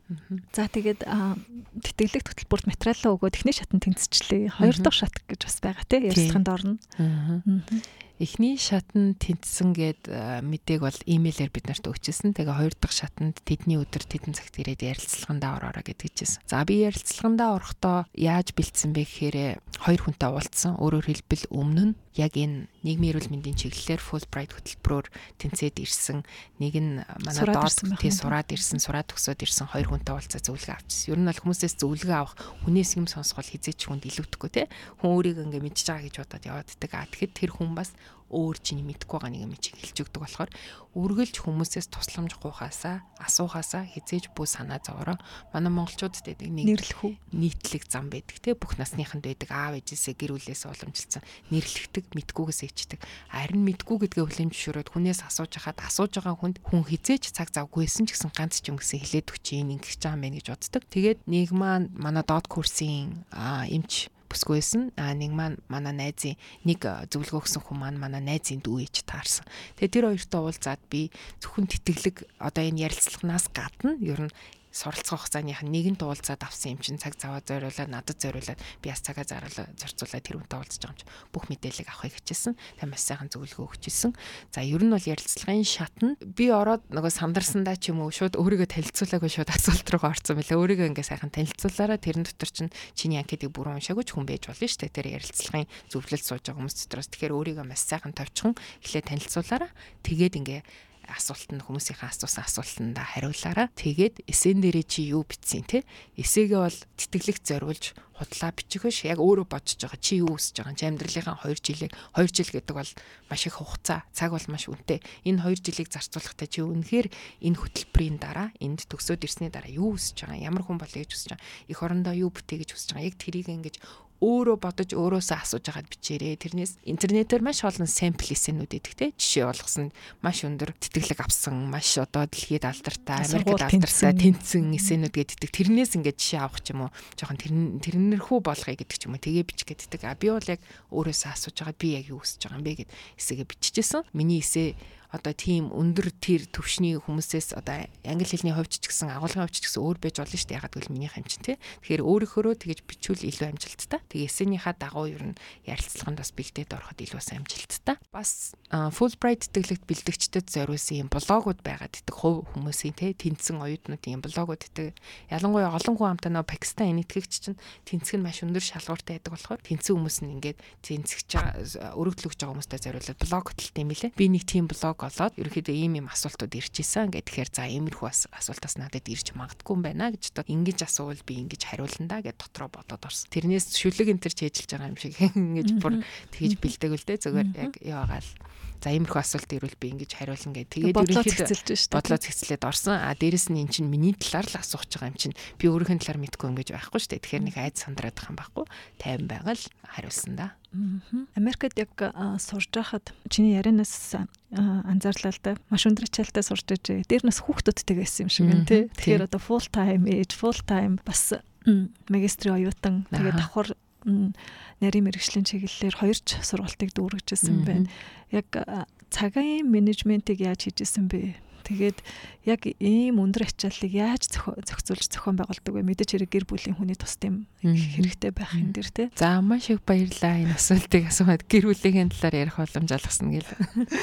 За тэгээд тэтгэлэг хөтөлбөрт материалаа өгөө техник шатанд тэнцвчлээ. Хоёр дахь шат гэж бас байгаа тийм ярилцлаганд орно. Эхний шатнд тэнцсэн гэд мэдээг бол имэйлээр бид нарт өгчээсэн. Тэгээ хоёр дахь шатнд тэдний өдөр тэдэн цагт ирээд ярилцлагандаа ороорой гэдгийгчээсэн. За би ярилцлагандаа орохдоо яаж бэлдсэн бэ гэхээр хоёр хүнтэй уулзсан. Өөрөөр хэлбэл өмнө нь яг энэ нийгмийн эрүүл мэндийн чиглэлээр Fulbright хөтөлбөрөөр тэнцээд ирсэн нэг нь манай доод тий сураад ирсэн, сураад төгсөөд ирсэн хоёр хүнтэй уулзаа зөвлөгөө авчихсан. Ер нь бол хүмүүсээс зөвлөгөө авах, хүнээс юм сонсгол хизээч хүнд илүүдэхгүй те. Хүн өөрийг ингээ мэдчихэж байгаа гэж бодоод явааддаг. А тэгэхэд тэр хүн бас өөр чиний мэдхгүй байгаа нэг юм чиг хэлж өгдөг болохоор үргэлж хүмүүсээс тусламж гуйхаасаа асуухаасаа хизээж бүү санаа зовоороо. Манай монголчуудад байдаг нэг нэрлэх нийтлэг зам байдаг те. Бүх насныханд байдаг аав ээжээсээ гэр бүлээс уламжилсан нэрлэгдэг мэдгүйгээс ээждэг. Харин мэдгүй гэдгээ хүлэн зөвшөөрөөд хүнээс асууж хахад асууж байгаа хүнд хүн хизээж цаг завгүйсэн ч гэсэн ганц ч юм гэсэн хэлээд өгч ийн ингэж байгаа юм байна гэж боддог. Тэгээд нэг маань манай доод курсын эмч бүсгүй байсан. А нэг маань манай найзын нэг зөвлөгөө өгсөн хүн маань манай найзын дүү ээж таарсан. Тэгээ тэр хоёртой уулзаад би зөвхөн тэтгэлэг одоо энэ ярилцлаганаас гадна ер нь суралцах хугацааных нь нэгэн дуулцаад авсан юм чинь цаг цаваа зориулаад надад зориулаад би бас цагаа зарлаа зарцуулаад тэр үнтэй уулзаж байгаа юм чи бүх мэдээллийг авахыг хичээсэн. Та маш сайхан зөвлөгөө өгчээсэн. За ер нь бол ярилцлагын шатнд би ороод нөгөө сандарсандаа ч юм уу шууд өөрийгөө танилцуулаагүй шууд асуулт руугаа орсон мөлий өөрийгөө ингээ сайхан танилцуулаараа тэрэн дотор чинь чиний анкетыг бүрэн уншаагүй ч хүн байж болно шүү дээ. Тэр ярилцлагын зөвлөлд сууж байгаа хүмүүс дотроос тэгэхээр өөрийгөө маш сайхан товчхон эхлээ танилцуулаараа тэгээд ингээ асуултанд хүмүүсийнхээ асуусан асуултанда хариулаараа тэгээд эсэн дээрээ чи юу бичсэн те эсээгээ бол тэтгэлэгт зориулж худлаа бичихөөш яг өөрөө бодож байгаа чи юу үсэж байгаа. Чи амьдралынхаа 2 жилийг 2 жил гэдэг бол маш их хугацаа. Цаг бол маш үнэтэй. Энэ 2 жилийг зарцуулахдаа чи үнэхээр энэ хөтөлбөрийн дараа энд төгсөөд ирсний дараа юу үсэж байгаа ямар хүн болъё гэж үсэж байгаа их орондоо юу бүтээ гэж үсэж байгаа яг тэрийг ингэж өөрөө бодож өөрөөсөө асууж агаад бичээрэй. Тэрнээс интернетээр маш олон сампл эсэнүүд идэх те. Жишээ болгосон маш өндөр тэтгэлэг авсан, маш одоо дэлхийд алдартай, Америкт алдартай тэнцэн эсэнүүд гэддэг. Тэрнээс ингээд жишээ авах ч юм уу, жоохон тэрнэрхүү болгоё гэдэг ч юм уу. Тэгээ бич гэддэг. А би бол яг өөрөөсөө асууж агаад би яг юу хүсэж байгаа юм бэ гэд эсэгээ биччихсэн. Миний эсээ одоо тийм өндөр тэр төвшний хүмүүсээс одоо англи хэлний хувьд ч гэсэн агуулгын хувьд ч гэсэн өөр байж болно шүү дээ. Ягаад гэвэл миний хамчин тий. Тэгэхээр өөрийнхөө тэгэж бичүүл илүү амжилттай. Тэгээ эсэнийхаа дагуу ер нь ярилцлаганд бас бэлдээд ороход илүү сайн амжилттай. Бас Fulbright тэтгэлэгт бэлдэгчдэд зориулсан юм блогууд байгаад идэх хувь хүмүүсийн тий тэнцэн оюутнуудын юм блогууд идэх. Ялангуяа олон хүн амтаа нөө Пакистан энэтхэгч чинь тэнцэг нь маш өндөр шалгууртай байдаг болохоор тэнцэн хүмүүс нь ингээд тэнцэгч байгаа өргөдөл өгч байгаа хүмүүстэй зориулаад блог хөтэлт юм билэ. Би нэг тийм блог олоод ерөөхдөө ийм юм асуултууд ирчихсэн. Ингээд тэгэхээр за иймэрхүү асуултаас надад ирж магадгүй юм байна гэж одоо ингэж асуувал би ингэж хариулна да гэж дотроо бодоод орсон. Тэрнээс шүлэг энэ төр чэйжилж байгаа юм шиг ингэж бүр тэгж бэлдээгэл дээ зүгээр яг яваагаал За иймэрхүү асуулт ирвэл би ингэж хариулна гэх. Тэгээд ерөнхийдөө бодлоо цэцлээд орсон. А дээрэс нь эн чинь миний талаар л асууж байгаа юм чинь би өөрийнхөө талаар мэдгүй юм гэж байхгүй шүү дээ. Тэгэхээр нэг айд сандраад байгаа юм байхгүй. Тайван байгаад хариулсан да. Америкт яг сурж байхад чиний ярианаас анзаарлаа л да. Маш өндөр ачаалтаа сурж ижээ. Дээр нас хүүхдүүдтэй байсан юм шиг байна тий. Тэгэхээр одоо full time age, full time бас магистрийн оюутан тэгээд давхар нарийн мэрэгжлийн чиглэлээр хоёр ч сургалтыг дүүргэжсэн байна. Яг цагаан менежментийг яаж хийжсэн бэ? Тэгээд яг ийм өндөр ачааллыг яаж зохицуулж зохион байгуулдаг вэ? Мэдээж хэрэг гэр бүлийн хүний тус тийм хэрэгтэй байх юм дэр те. За маш их баярлаа энэ асуултыг асуухад гэр бүлийн талаар ярих боломж олгосон гэл.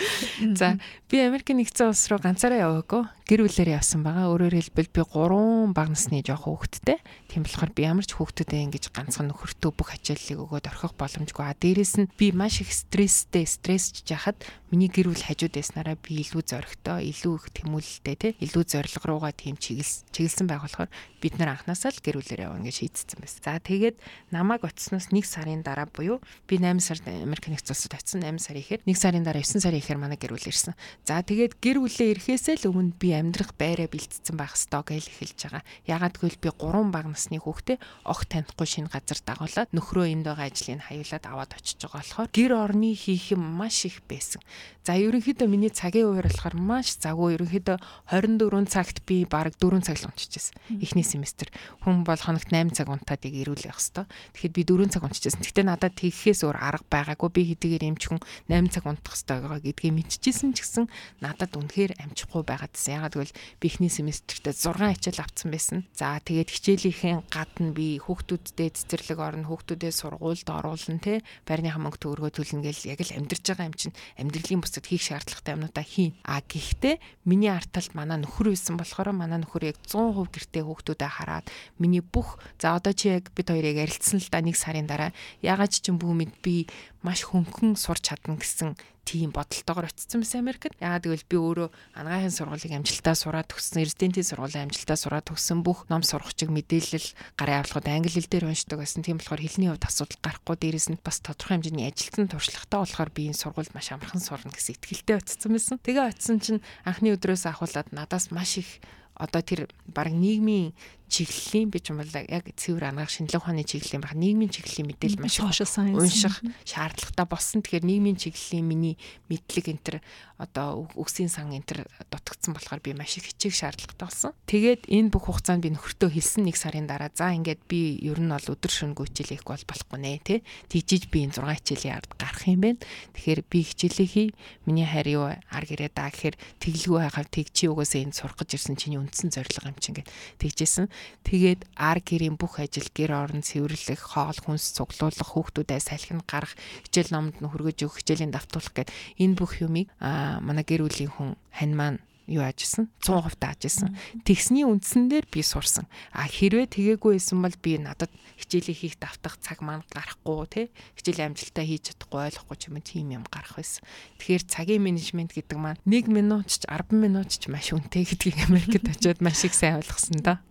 За би Америк нэгдсэн улс руу ганцаараа яваагүй гэр бүлээр явсан байгаа. Өөрөөр хэлбэл би 3 бага насны жоох хүүхэдтэй. Тийм болохоор би ямар ч хүүхдүүдэд ингэж ганцхан нөхөртөө бүх ачааллыг өгөөд орхих боломжгүй. А дээрэс нь би маш их стресстэй, стрессж жахад миний гэр бүл хажууд байснараа би илүү зоригтой, илүү их тэмүүлэлтэй тий илүү зориг руугаа тийм чиглэл чиглэсэн байх болохоор бид нар анханасаа л гэр бүлээр явна гэж шийдсэн байсан. За тэгээд намайг оцсноос 1 сарын дараа буюу би 8 сард Америк нэгдсэн улсад очсон 8 сар ихээр 1 сарын дараа 9 сарын ихээр манай гэр бүл ирсэн. За тэгээд гэр бүлээ ирэхээсээ л өмнө би амьдрах байраа бэлтцсэн байх ёстой гэж эхэлж байгаа. Ягаад гэвэл би 3 бага насны хүүхдээ огт танихгүй шинэ газар дагуулад нөхрөө энд байгаа ажлыг хаюулаад аваад очиж байгаа болохоор гэр орны хийх юм маш их байсан. За ерөнхийдөө миний цагийн хуваар болохоор маш загуу ерөнхийдөө 24 цагт би бараг 4 цаг л унчижсэн. Эхний семестр хүн бол хоногт 8 цаг унтаад ирүүл явах хэвээр. Тэгэхэд би 4 цаг унчижсэн. Гэхдээ надад тэгхээс өөр арга байгаагүй. Би хэдийгээр эмчхэн 8 цаг унтах хэвээр байгаа гэдгийг мэдчихсэн ч гэсэн надад үнэхээр амжихгүй байгаадсэн. Ягаад гэвэл би эхний семестртээ 6 хичээл авсан байсан. За тэгээд хичээлийнхээ гадна би хүүхдүүдтэй цэцэрлэг орно, хүүхдүүдээ сургуульд оруулна те. Байрныхаа мөнгө төгрөгөө төлнө гэл яг л амьдрж байгаа юм чинь амьдралын бусад хийх шаардлагатай юмнуудаа хийн. А гэхдээ миний арталт манай нөхөр байсан болохоор манай нөхөр яг 100% гэртээ хүүхдүүдэд хараад миний бүх за одоо чи яг бид хоёрыг ярилцсан л да нэг сарын дараа ягаад ч юм бүүмэд би маш хөнгөн сурч чадна гэсэн тийм бодолтойгоор очсон байсан Америкт. Яагаад гэвэл би өөрөө анагаахын сургуулийг амжилтаа сураад төгссөн, резидентийн сургуулийн амжилтаа сураад төгссөн бүх ном сургачиг мэдээлэл гарын авлагууд англи хэл дээр уншдаг байсан. Тийм болохоор хэлний хувьд асуудал гарахгүй дээрэс нь бас тодорхой хэмжээний ажилтны туршлагатай болохоор би энэ сургуульд маш амархан сурна гэсэн итгэлтэй очсон байсан. Тэгээ очсон чинь анхны өдрөөс ахуулаад надаас маш их одоо тэр баг нийгмийн чиглэлийн би юм бол яг цэвэр анагаах шинжилгээ ухааны чиглэлийн баг нийгмийн чиглэлийн мэдээлэл маш унших шаардлагатай болсон. Тэгэхээр нийгмийн чиглэлийн миний мэдлэг энэ төр одоо үгсийн сан энэ төр дутагдсан болохоор би маш их хичээх шаардлагатай болсон. Тэгээд энэ бүх хугацаанд би нөхөртөө хэлсэн нэг сарын дараа за ингээд би ер нь бол өдөр шөнөгүй хичээл хийх бол болохгүй нэ тий. Тэгжиж би энэ 6 хичээлийн ард гарах юм байна. Тэгэхээр би хичээлээ хий. Миний хайр юу ар гэрээ даа гэхээр тэглгүй байхаар тэг чи угаасаа энэ сурах гэж ирсэн чиний үндсэн зорилго юм чинь ингээд тэгжсэн. Тэгээд ар гэрийн бүх ажил гэр орон цэвэрлэх, хоол хүнс цуглуулах, хүүхдүүдэд салхин гарах, хичээл номд нь хөргөж өгөх, хичээлийн давтуулах гэд энэ бүх юмыг манай гэр бүлийн хүн хань маань юу аажсан 100% таажсан. Тэгсний үндсэн дээр би сурсан. А хэрвээ тгээггүй байсан бол би надад хичээлээ хийх давтах цаг маань гарахгүй те хичээлийн амжилтаа хийж чадахгүй ойлгохгүй ч юм тийм юм гарах байсан. Тэгэхээр цагийн менежмент гэдэг маань 1 минут ч 10 минут ч маш үнэтэй гэдгийг Америкт очиод маш их сайн ойлгосон да.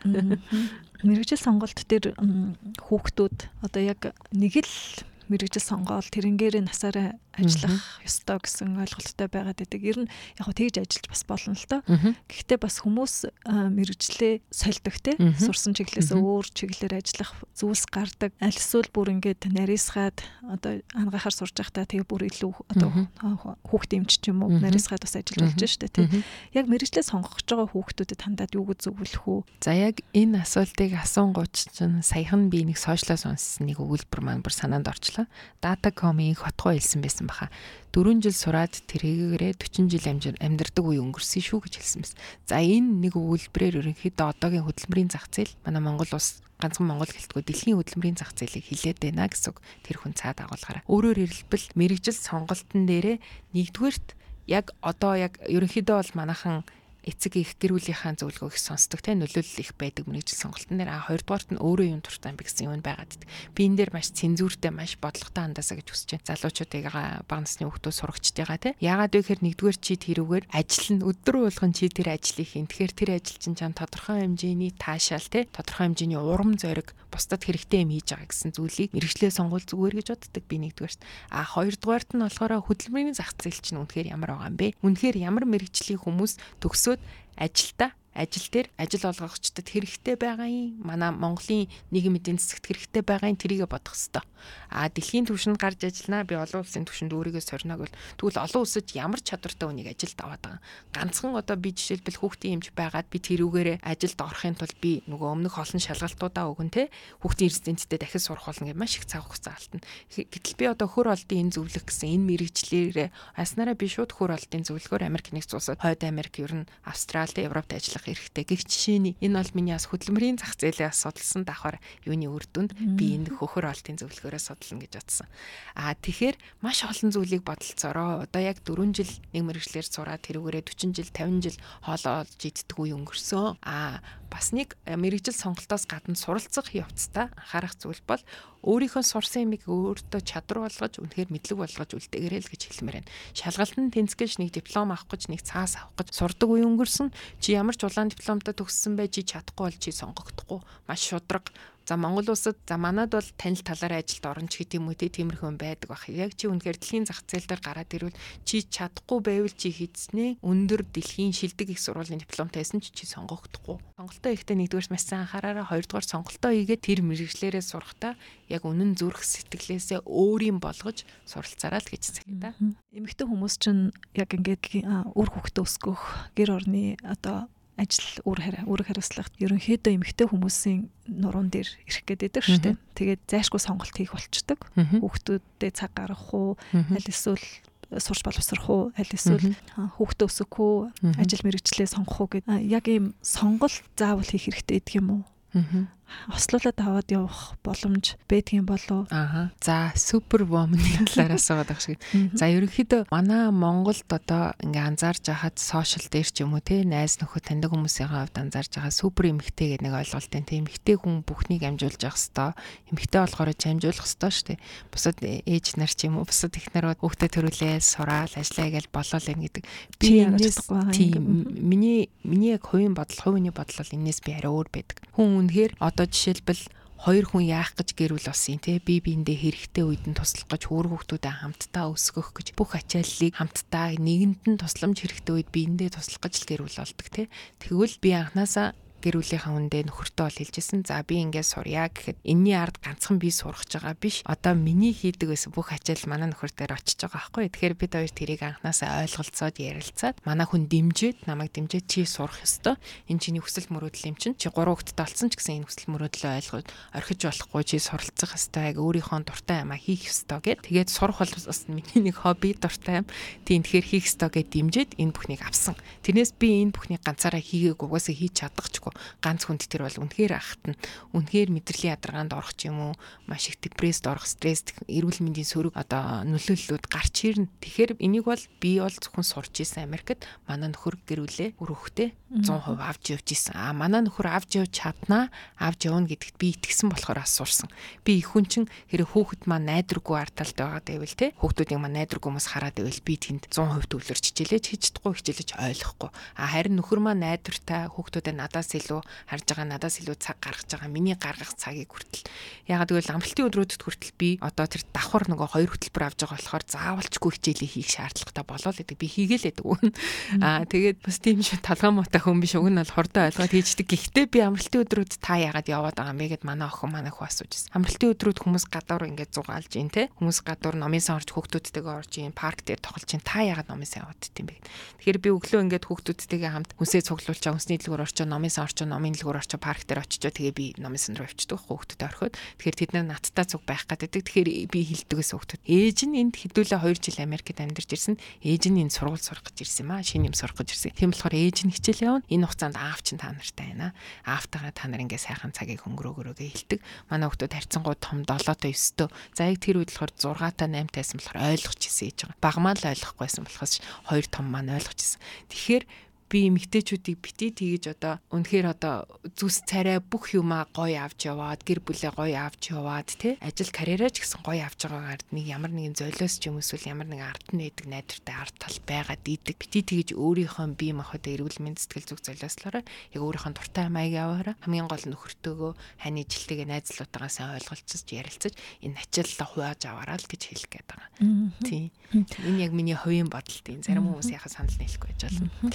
Мэргэжил сонголт дээр хүүхдүүд одоо яг нэг л мэрэгжил сонгоол тэрнгээр насаараа ажиллах ёстой гэсэн ойлголттой байгаад байдаг. Ер нь яг хөө тэгж ажиллаж бас болно л доо. Гэхдээ бас хүмүүс мэрэгжлээ сольдог те сурсан чиглэлээс өөр чиглэлээр ажиллах зүйлс гардаг. Аль эсвэл бүр ингээд нарийсгаад одоо ангахаар сурж байхдаа тэгээ бүр илүү одоо хүүхд эмч ч юм уу нарийсгаад бас ажиллаж болж штэ те. Яг мэрэгжлээ сонгох гэж байгаа хүүхдүүдэд хандаад юу гэж зөвлөх үү? За яг энэ асуултыг асуунгууч чинь саяхан би нэг сошиалаа сонссон нэг өгүүлбэр маань бүр санаанд орчлоо ажиллаа. Datacom-ийн хотгоо хэлсэн байсан баха. 4 жил сураад тэрэгээрээ 40 жил амьдардаг үе өнгөрсөн шүү гэж хэлсэн байсан. За энэ нэг өгүүлбэрээр ерөнхийдөө одоогийн хөдөлмөрийн зах зээл манай Монгол улс ганцхан Монгол гэлтгүй дэлхийн хөдөлмөрийн зах зээлийг хилээд байна гэсэн тэр хүн цаад агуулгаараа. Өөрөөр хэлбэл мэрэгжил сонголтын дээрээ нэгдүгээрт яг одоо яг ерөнхийдөө бол манайхан эцэг их гэр бүлийнхаа зөвлөгөөг сонсдог те нөлөөлөл их байдаг мэрэгжил сонголтын дээр а хоёрдугаарт нь өөрөө юм дуртай юм гэсэн юм байгаад байдаг. Би энэ дээр маш цензүүртэй маш бодлоготой хандаасаа гэж хүсэж байна. Залуучуудыг баг насны хүүхдүүд сурагчдыгаа те. Яагаад вэ гэхээр нэгдүгээр чи тэрүүгээр ажил нь өдөр болгон чи тэр ажлыг хийн. Тэгэхээр тэр ажил чинь чам тодорхой хэмжээний таашаал те тодорхой хэмжээний урам зориг бусдад хэрэгтэй юм хийж байгаа гэсэн зүйлийг мэрэгчлээ сонгуул зүгээр гэж боддог би нэгдүгээрт. А хоёрдугаарт нь болохоор хөдөлмөрийн зах зээл чинь үнэхээр ямар байгаа юм бэ? Үнэхээр ямар мэрэгжлийн хүмүүс төгсөөд ажилдаа ажил дээр ажил олгогчдод хэрэгтэй байгаа юм. Манай Монголын нийгэм эдийн засагт хэрэгтэй байгаа юм тэрийгэ бодох хэрэгтэй. А дэлхийн түвшинд гарч ажиллана. Би олон улсын түвшинд өөрийгөө сорног бол тэгвэл олон улсад ямар чадвартай хүнийг ажилд аваад байгаа. Ганцхан одоо би жишээлбэл хүүхдийн эмч байгаад би тэрүүгээрээ ажилд орохын тулд би нөгөө өмнөх олон шалгалтуудаа өгөн те хүүхдийн резиденттэй дахиж сурах болно гэж маш их цаг хугацаа алдна. Гэтэл би одоо хөр олдын энэ зөвлөх гэсэн энэ мэрэгчлэрээ аснараа би шууд хөр олдын зөвлөхөөр Америк нэгдсэн улсад хойд Америк ер нь Австралид Европт ажиллах хэрэгтэй. Гэх жишээний энэ бол миний бас хөдөлмөрийн зах зээлээ судалсан давхар юуны үр дүнд би энэ хөхөр олтын зөвлөгөөрөө судална гэж бодсон. Аа тэгэхээр маш олон зүйлийг бодолцоороо одоо яг 4 жил нэг мэрэгчлэр сураад тэрүүгээрээ 40 жил 50 жил хоолоо олж иддэг үе өнгөрсөн. Аа бас нэг э, мэрэгжил сонголтоос гадна суралцах явцдаа анхаарах зүйл бол өөрийнхөө сурсан юмыг өөртөө чадвар болгож үнэхээр мэдлэг болгож үлдээгээрэй л гэж хэлмээр байна. Шалгалтанд тэнцгэж нэг диплом авах гэж нэг цаас авах гэж сурдаг үе өнгөрсөн. Чи ямар ч улаан дипломтой төгссөн бай чи чадахгүй бол чи сонгогдохгүй. Маш шудраг За Монгол улсад за манад бол танил талаараа ажилд орно ч гэдэг юм уу тиймэрхүү байдаг бах. Яг чи үнэхээр дэлхийн зах зээл дээр гараад ирвэл чи чадахгүй байвал чи хийцнээ өндөр дэлхийн шилдэг их сургуулийн дипломтой байсан ч чи сонгогдохгүй. Сонголтоо ихтэй нэгдүгээр маш сайн анхаараараа хоёрдугаар сонголтоо хийгээд тэр мэрэгчлэрээ сурахтаа яг үнэн зүрх сэтгэлээсээ өөрийн болгож суралцаараа л гэж да. Эмэгтэй хүмүүс чинь яг ингээд үр хөвгтөө өсгөх гэр орны одоо ажил үр хараа үр хариуцлагт ерөнхийдөө эмэгтэй хүмүүсийн нуруунд дээр ирэх гээд байдаг шүү дээ. Тэгээд зайшгүй сонголт хийх болчдөг. Хүүхдүүдэд цаг гаргах уу, аль эсвэл сурч боловсрох уу, аль эсвэл хүүхдээ өсгөх үү, ажил мэргэжлээ сонгох уу гэд яг ийм сонголт заавал хийх хэрэгтэй гэдэг юм уу? Ослуулаад аваад явах боломж байдгийн болов. Аа. За супер вомны талаар асууад байгаа шиг. За ерөнхийдөө манай Монголд одоо ингээ анзаарж байхад сошиал дээр ч юм уу те найз нөхөд таньдаг хүмүүсийн хувьд анзаарж байгаа супер эмхтэй гэдэг нэг ойлголтын те эмхтэй хүн бүхнийг амжуулж явах хэвээр эмхтэй болохоор амжуулах хэвээр шүү дээ. Бусад ээж нар ч юм уу бусад их нарууд хүүхдэд төрүүлээ сураал ажиллаа гэж болол юм гэдэг. Би яагаад тийм миний миний яг хувийн бодол хувийн бодол бол энэс би арай өөр байдаг. Хүн үнэхээр одоо жишээлбэл хоёр хүн яах гэж гэрүүл болсон те. Би биэндээ хэрэгтэй үед нь туслах гэж хөөр хүүхдүүдэд хамтдаа өсгөх гэж бүх ачааллыг хамтдаа нэгэнд нь тусламж хэрэгтэй үед биэндээ туслах гэж л гэрүүл болдог те. Тэгвэл би анханасаа гэр бүлийнхаа хүндээ нөхөртөө бол хэлжсэн. За би ингээд сурья гэхэд энэний ард ганцхан би сурах байгаа биш. Одоо миний хийдэг байсан бүх ачаал манай нөхөр дээр очиж байгаа байхгүй. Тэгэхээр бид хоёр тэрийг анханасаа ойлголцоод ярилцаад манай хүн дэмжиж, намайг дэмжиж чи сурах ёстой. Энэ чиний хүсэл мөрөөдөл юм чинь. Чи гурван хүүхэдтэй болсон ч гэсэн энэ хүсэл мөрөөдлөө ойлгоод орхиж болохгүй чи суралцах ёстой. Өөрийнхөө дуртай юмаа хийх ёстой гэд. Тэгээд сурах бол бас миний нэг хобби дуртай юм. Тийм тэгэхээр хийх ёстой гэд дэмжиж энэ бүхнийг авсан. Тэрнээс би энэ бүхнийг ганцаараа хийгээг угаасаа хийж чадахчгүй ганц хүнд тэр бол үнэхээр ахт нь үнэхээр мэдрэлийн ядаргаанд орох юм уу маш их депресд орох стресс эрүүл мэндийн сөрөг одоо нөлөөллүүд гарч ирнэ. Тэгэхээр энийг бол би бол зөвхөн сурч исэн Америкт манай нөхөр гэрүүлээ өрөөхтэй 100% авч явж исэн. А манай нөхөр авч явж чаднаа авч явна гэдэгт би итгэсэн болохоор асуурсан. Би их хүн чин хэрэг хүүхэд маань найдваргүй арталт байгаад байвал те хүүхдүүдийн маань найдваргүй хүмүүс хараад байвал би тэнд 100% төвлөрч хичээлээ хийж чадахгүй хичээлэж ойлгохгүй. А харин нөхөр маань найдвартай хүүхдүүдэд надаас илүү харж байгаа надаас илүү цаг гаргаж байгаа миний гаргах цагийг хүртэл ягаад гэвэл амралтын өдрүүдэд хүртэл би одоо тэр давхар нөгөө хоёр хөтөлбөр авж байгаа болохоор заавалчгүй хичээлээ хийх шаардлагатай болоо л гэдэг би хийгээл байдаг. Аа тэгээд бас тийм шиг талгаа мотой хүн биш уг нь бол хурдан ойлгоод хийждэг. Гэхдээ би амралтын өдрүүд та ягаад яваад байгаа юм бэ гэд манай охин манай хүү асууж байсан. Амралтын өдрүүд хүмүүс гадуур ингээд зугаалж ийн те хүмүүс гадуур номын сан орж хүүхдүүдтэйгээ орж ийн парк дээр тоглож ийн та ягаад номын сан яваад дим бэ. Тэгэхээр би өглөө ингээд хүүхдүүдтэйгээ хамт хүнсээ цуглуулчаа хүнсний дэлгүүр орчоо номын сан орч орчоо номын дэлгүүр орчоо парк дээр очичоо тэгээ би номын сан руу явчихдаг хүүхдтэй орхиод. Тэгэхээр тэд нар надтай зүг байх гэдэг. Тэгэхээр би хилдэгээс хүүхдүүд. Ээж нь энд хэдүүлээ 2 жил Америкт амьдарч ирсэн. Ээж нь энэ сургууль сурах гэж ирсэн маа. Шинэ юм сурах гэж ирсэн. Тийм болохоор ээж нь хичээл явна. Энэ хугацаанд аав чинь та нартай байна. Аавтайгаа та нар ингээ сайхан цагийг өнгөрөөгөрөөгээ хилдэг. Манай хүүхдүүд харьцангуй том 7-той 9-тэй. За яг тэр үед болохоор 6-тай 8-тайсан болохоор ойлгож ирсэн ээж байгаа. Багмаа л ойлгохгүйсэн болохоос хоёр том маань ойлгож ирсэн. Тэгэхээр би эмэгтэйчүүдийг бити тэгэж одоо үнэхээр одоо зүс царай бүх юмаа гоё авч яваад гэр бүлээ гоё авч яваад тий ажил карьераа ч гэсэн гоё авч байгаагаар нэг ямар нэгэн золиос ч юм эсвэл ямар нэгэн ард нь байдаг найдвартай ард тал байгаа дийдэг бити тэгэж өөрийнхөө бие махбодоо эрүүл мэнд сэтгэл зүг золиослороо яг өөрийнхөө дуртай маяг яваараа хамгийн гол нөхөртөөгөө хань ижилтэйгээ найзлуудаагаа сайн ойлголцож ярилцаж энэ ачааллаа хувааж аваараа л гэж хэлэх гээд байгаа. Тийм. Энэ яг миний хувийн бодол тийм. Зарим хүмүүс яхаа санал нийлэхгүй байж болно.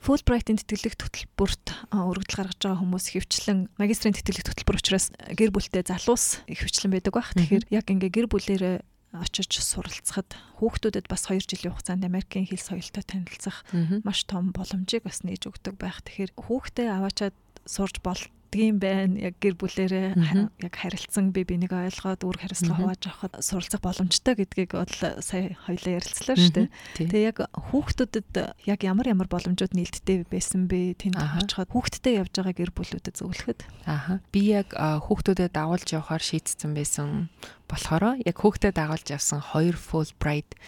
Fulbright-ийн тэтгэлэг хөтөлбөрт өргөдөл гаргаж байгаа хүмүүс хөвчлэн магистрийн тэтгэлэг хөтөлбөр учраас гэр бүлтэй залуус хөвчлэн байдаг байх. Тэгэхээр яг ингээ гэр бүлээрээ очиж суралцахад хүүхдүүдэд бас 2 жилийн хугацаанд Америкийн хэл соёлтой танилцах маш том боломжийг бас нээж өгдөг байх. Тэгэхээр хүүхдээ аваачаад сурж бол болдгийм байна. Яг гэр бүлэрээ яг харилцсан би бинийг ойлгоод үр хариуцлага хувааж авахд суралцах боломжтой гэдгийг бол сая хоёлаа ярилцлаа шүү дээ. Тэгээ яг хүүхдүүдэд яг ямар ямар боломжууд нийлдэлтэй байсан бэ? Тэнд очиход хүүхдтэй явж байгаа гэр бүлүүдэд зөвлөхөд. Ааха. Би яг хүүхдүүдэд дагуулж явахаар шийдсэн байсан болохоор яг хүүхдэд дагуулж явсан хоёр Fulbright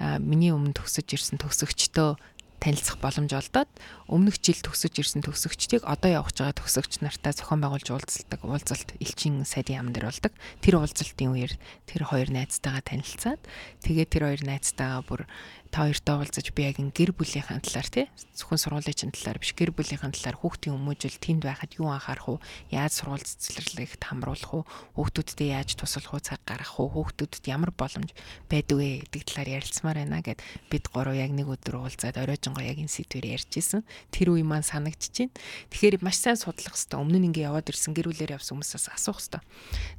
миний өмнө төгсөж ирсэн төгсөгчдөө танилцах боломж олдоод өмнөх жил төгсөж ирсэн төгсөгчдийг одоо явж байгаа төгсөгч нартай зохион байгуулж уулзалдаг уулзалт элчин сайдын яам дээр болдог. Тэр уулзалтын үеэр тэр хоёр найзтайгаа танилцаад тэгээд тэр хоёр найзтайгаа бүр та хоёртой уулзаж би яг гэр бүлийнхаа талаар тий зөвхөн сургуулийн талаар биш гэр бүлийнхаа талаар хүүхдийн хүмүүжил тэнд байхад юу анхаарах уу? Яаж сургууль цэцэрлэгт хамруулах уу? Хүүхдүүдтэй яаж туслах уу? цаг гаргах уу? Хүүхдүүдэд ямар боломж байдгүй гэдэг талаар ярилцмаар байна гэд бид гурав яг нэг өдөр уулзаад оройжонгоо яг энэ сэдвээр ярьжсэн тэр үе маань санагдчихээн. Тэгэхээр маш сайн судлах хэрэгтэй өмнө нь ингээ яваад ирсэн гэр бүлээр явсан хүмүүсээс асуух хэрэгтэй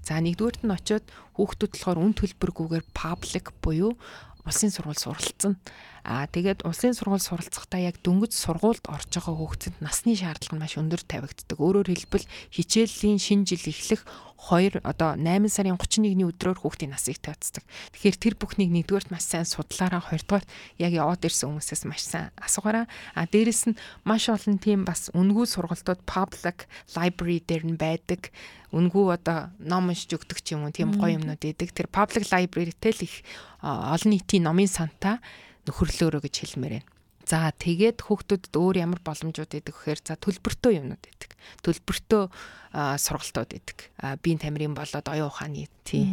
за нэгдүгüүрт нь очиод хүүхдүүд болохоор үн төлбөргүйгээр паблик буюу улсын сургууль суралцсан. Аа тэгээд улсын сургууль суралцахдаа яг дөнгөж сургуульд орж байгаа хүүхдэд насны шаардлага нь маш өндөр тавигддаг. Өөрөөр хэлбэл хичээлийн шинэ жил эхлэх 2 одоо 8 сарын 31-ний өдрөөр хүүхдийн насыг тавьцдаг. Тэгэхээр тэр бүхнийг нэгдүгээрт маш сайн судлаараа хоёрдугаар яг яваад ирсэн хүмүүсээс маш сайн асуугаараа. А дээрэс нь маш олон тийм бас үнгүй сургалтууд public library дээр нь байдаг. Үнгүй одоо ном уншиж өгдөг ч юм уу тийм гоё юмнууд идэг. Тэр public library-тэй л их олон нийтийн номын сантаа нөхөрлөөрөө гэж хэлмээр байна. За тэгээд хүүхдүүдэд өөр ямар боломжууд идэг гэхээр за төлбөртөө юмнууд идэг. Төлбөртөө сургалтууд идэг. Биеийн тамирын болоод оюун ухааны тий.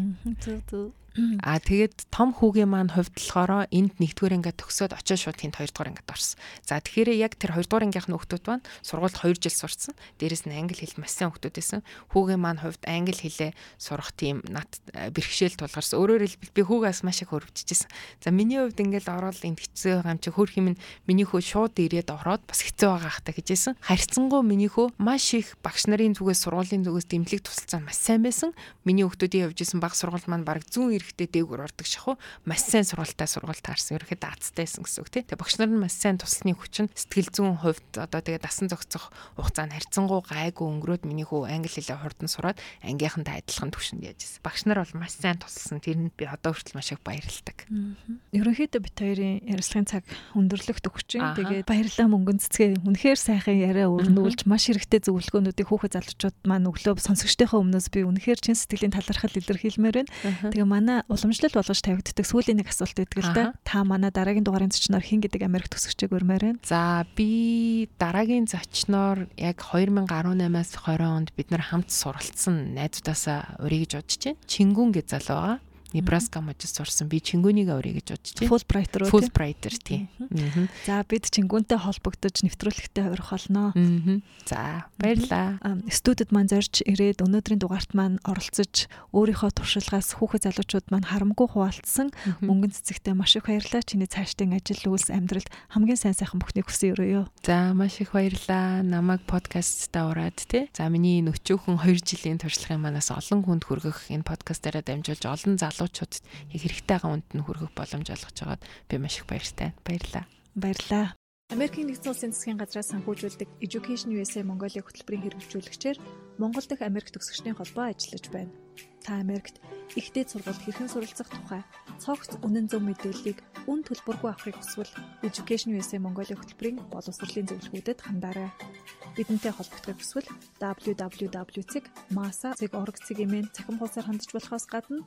Аа тэгээд том хүүгийн маань хувьд болохоор энд нэгдүгээр ангид төгсөөд очиж шууд тэнд хоёрдугаар ангид орсон. За тэгэхээр яг тэр хоёрдугаар ангийнхны хүүхдүүд маань сургуульд 2 жил сурсан. Дээрэс нь англи хэл маш сайн хүүхдүүд байсан. Хүүгийн маань хувьд англи хэлээ сурах тийм над бэрхшээл тулгарсан. Өөрөөр хэлбэл би хүүгээс маш их хөрвчихсэн. За миний хувьд ингээл ороод энд хэцүү байгаа юм чи хөрх юм миний хөө шууд ирээд ороод бас хэцүү байгаа хта гэжсэн. Харьцангуй миний хөө маш их багш нарын зүгээс сургуулийн зүгээс дэмжлэг тусалцаа маш сайн байсан. Миний хүүхдүүдийн явж исэн баг сургууль маань баг зүүн эрэхтэй дээгүүр ордог шаху маш сайн сургалтаа сургалт таарсан ерөөхдөө аацтайсэн гэсэн үг тий. Тэгээ багш нар нь маш сайн туслахны хүч нь сэтгэл зүйн хувьд одоо тэгээ дасан зохицох хугацаанд харьцангуй гайгүй өнгөрөөд миний хүү англи хэлээ хурдан сураад ангийнхантай адилхан төвшөнд яажсэн. Багш нар бол маш сайн тусалсан. Тэр нь би одоо хүртэл маш их баярлдаг. Ерөнхийдөө бит хоёрын ярилцлагын цаг өндөрлөгт өгч чинь тэгээд баярлалаа мөнгөн цэцгээ үнэхээр сайхан яриа өрнүүлж маш хэрэгтэй зөвлөгөөнүүдийг хүүхэд залуучууд маань өглөө сонсогчдийнхаа өмнөөс би үнэхээр чин сэтгэлийн талархал илэрхийлмээр байна. Тэгээ манай уламжлал болгож тавигддаг сүүлийн нэг асуулт байдаг л да. Та манай дараагийн дугаарын зочноор хин гэдэг Америк төсөгчийг өрмээр байна. За би дараагийн зочноор яг 2018-аас 20 онд бид нар хамт суралцсан найзуудаасаа урьж бодож байна. Чингүн гэж залуу байгаа. Небраска мужид сурсан. Би Чингүнийг аврыг гэж бодож байна. Fulbright руу. Fulbright тий. За бид Чингүнтэй холбогдож нэвтрүүлэгтээ урих болно. За баярлаа. Студид маань зорж ирээд өнөөдрийн дугаарт маань оролцож өөрийнхөө туршлагаас хүүхэд залуучууд маань харамгүй хуваалцсан мөнгөн цэцэгтэй маш их баярлалаа. Чиний цаашдын ажил үйлс амьдралд хамгийн сайн сайхан бүхнийг хүсэн өрөөё. За маш их баярлалаа. Намайг подкастта ураад тий. За миний нөчөөхөн 2 жилийн туршлагын манаас олон хүнд хүргэх энэ подкастаараа дамжуулж олон зал залуучуудад яг хэрэгтэй байгаа үнд нь хүргэх боломж олгож байгаад би маш их баяртай. Баярлалаа. Баярлалаа. Америкийн нэгдсэн улсын засгийн газраас санхүүжүүлдэг Education USA Mongolia хөтөлбөрийн хэрэгжүүлэгчээр Монгол дахь Америк төгсөгчдийн холбоо ажиллаж байна. Та Америкт ихтэй сургуульд хэрхэн суралцах тухай цогц үнэн зөв мэдээллийг үн төлбөргүй авахыг хүсвэл Education USA Mongolia хөтөлбөрийн боловсролын зөвлөгөөдөд хандаарай. Бидэнтэй холбогдохыг хүсвэл www.masa.org цэгийн цахим хуудасаар хандж болохоос гадна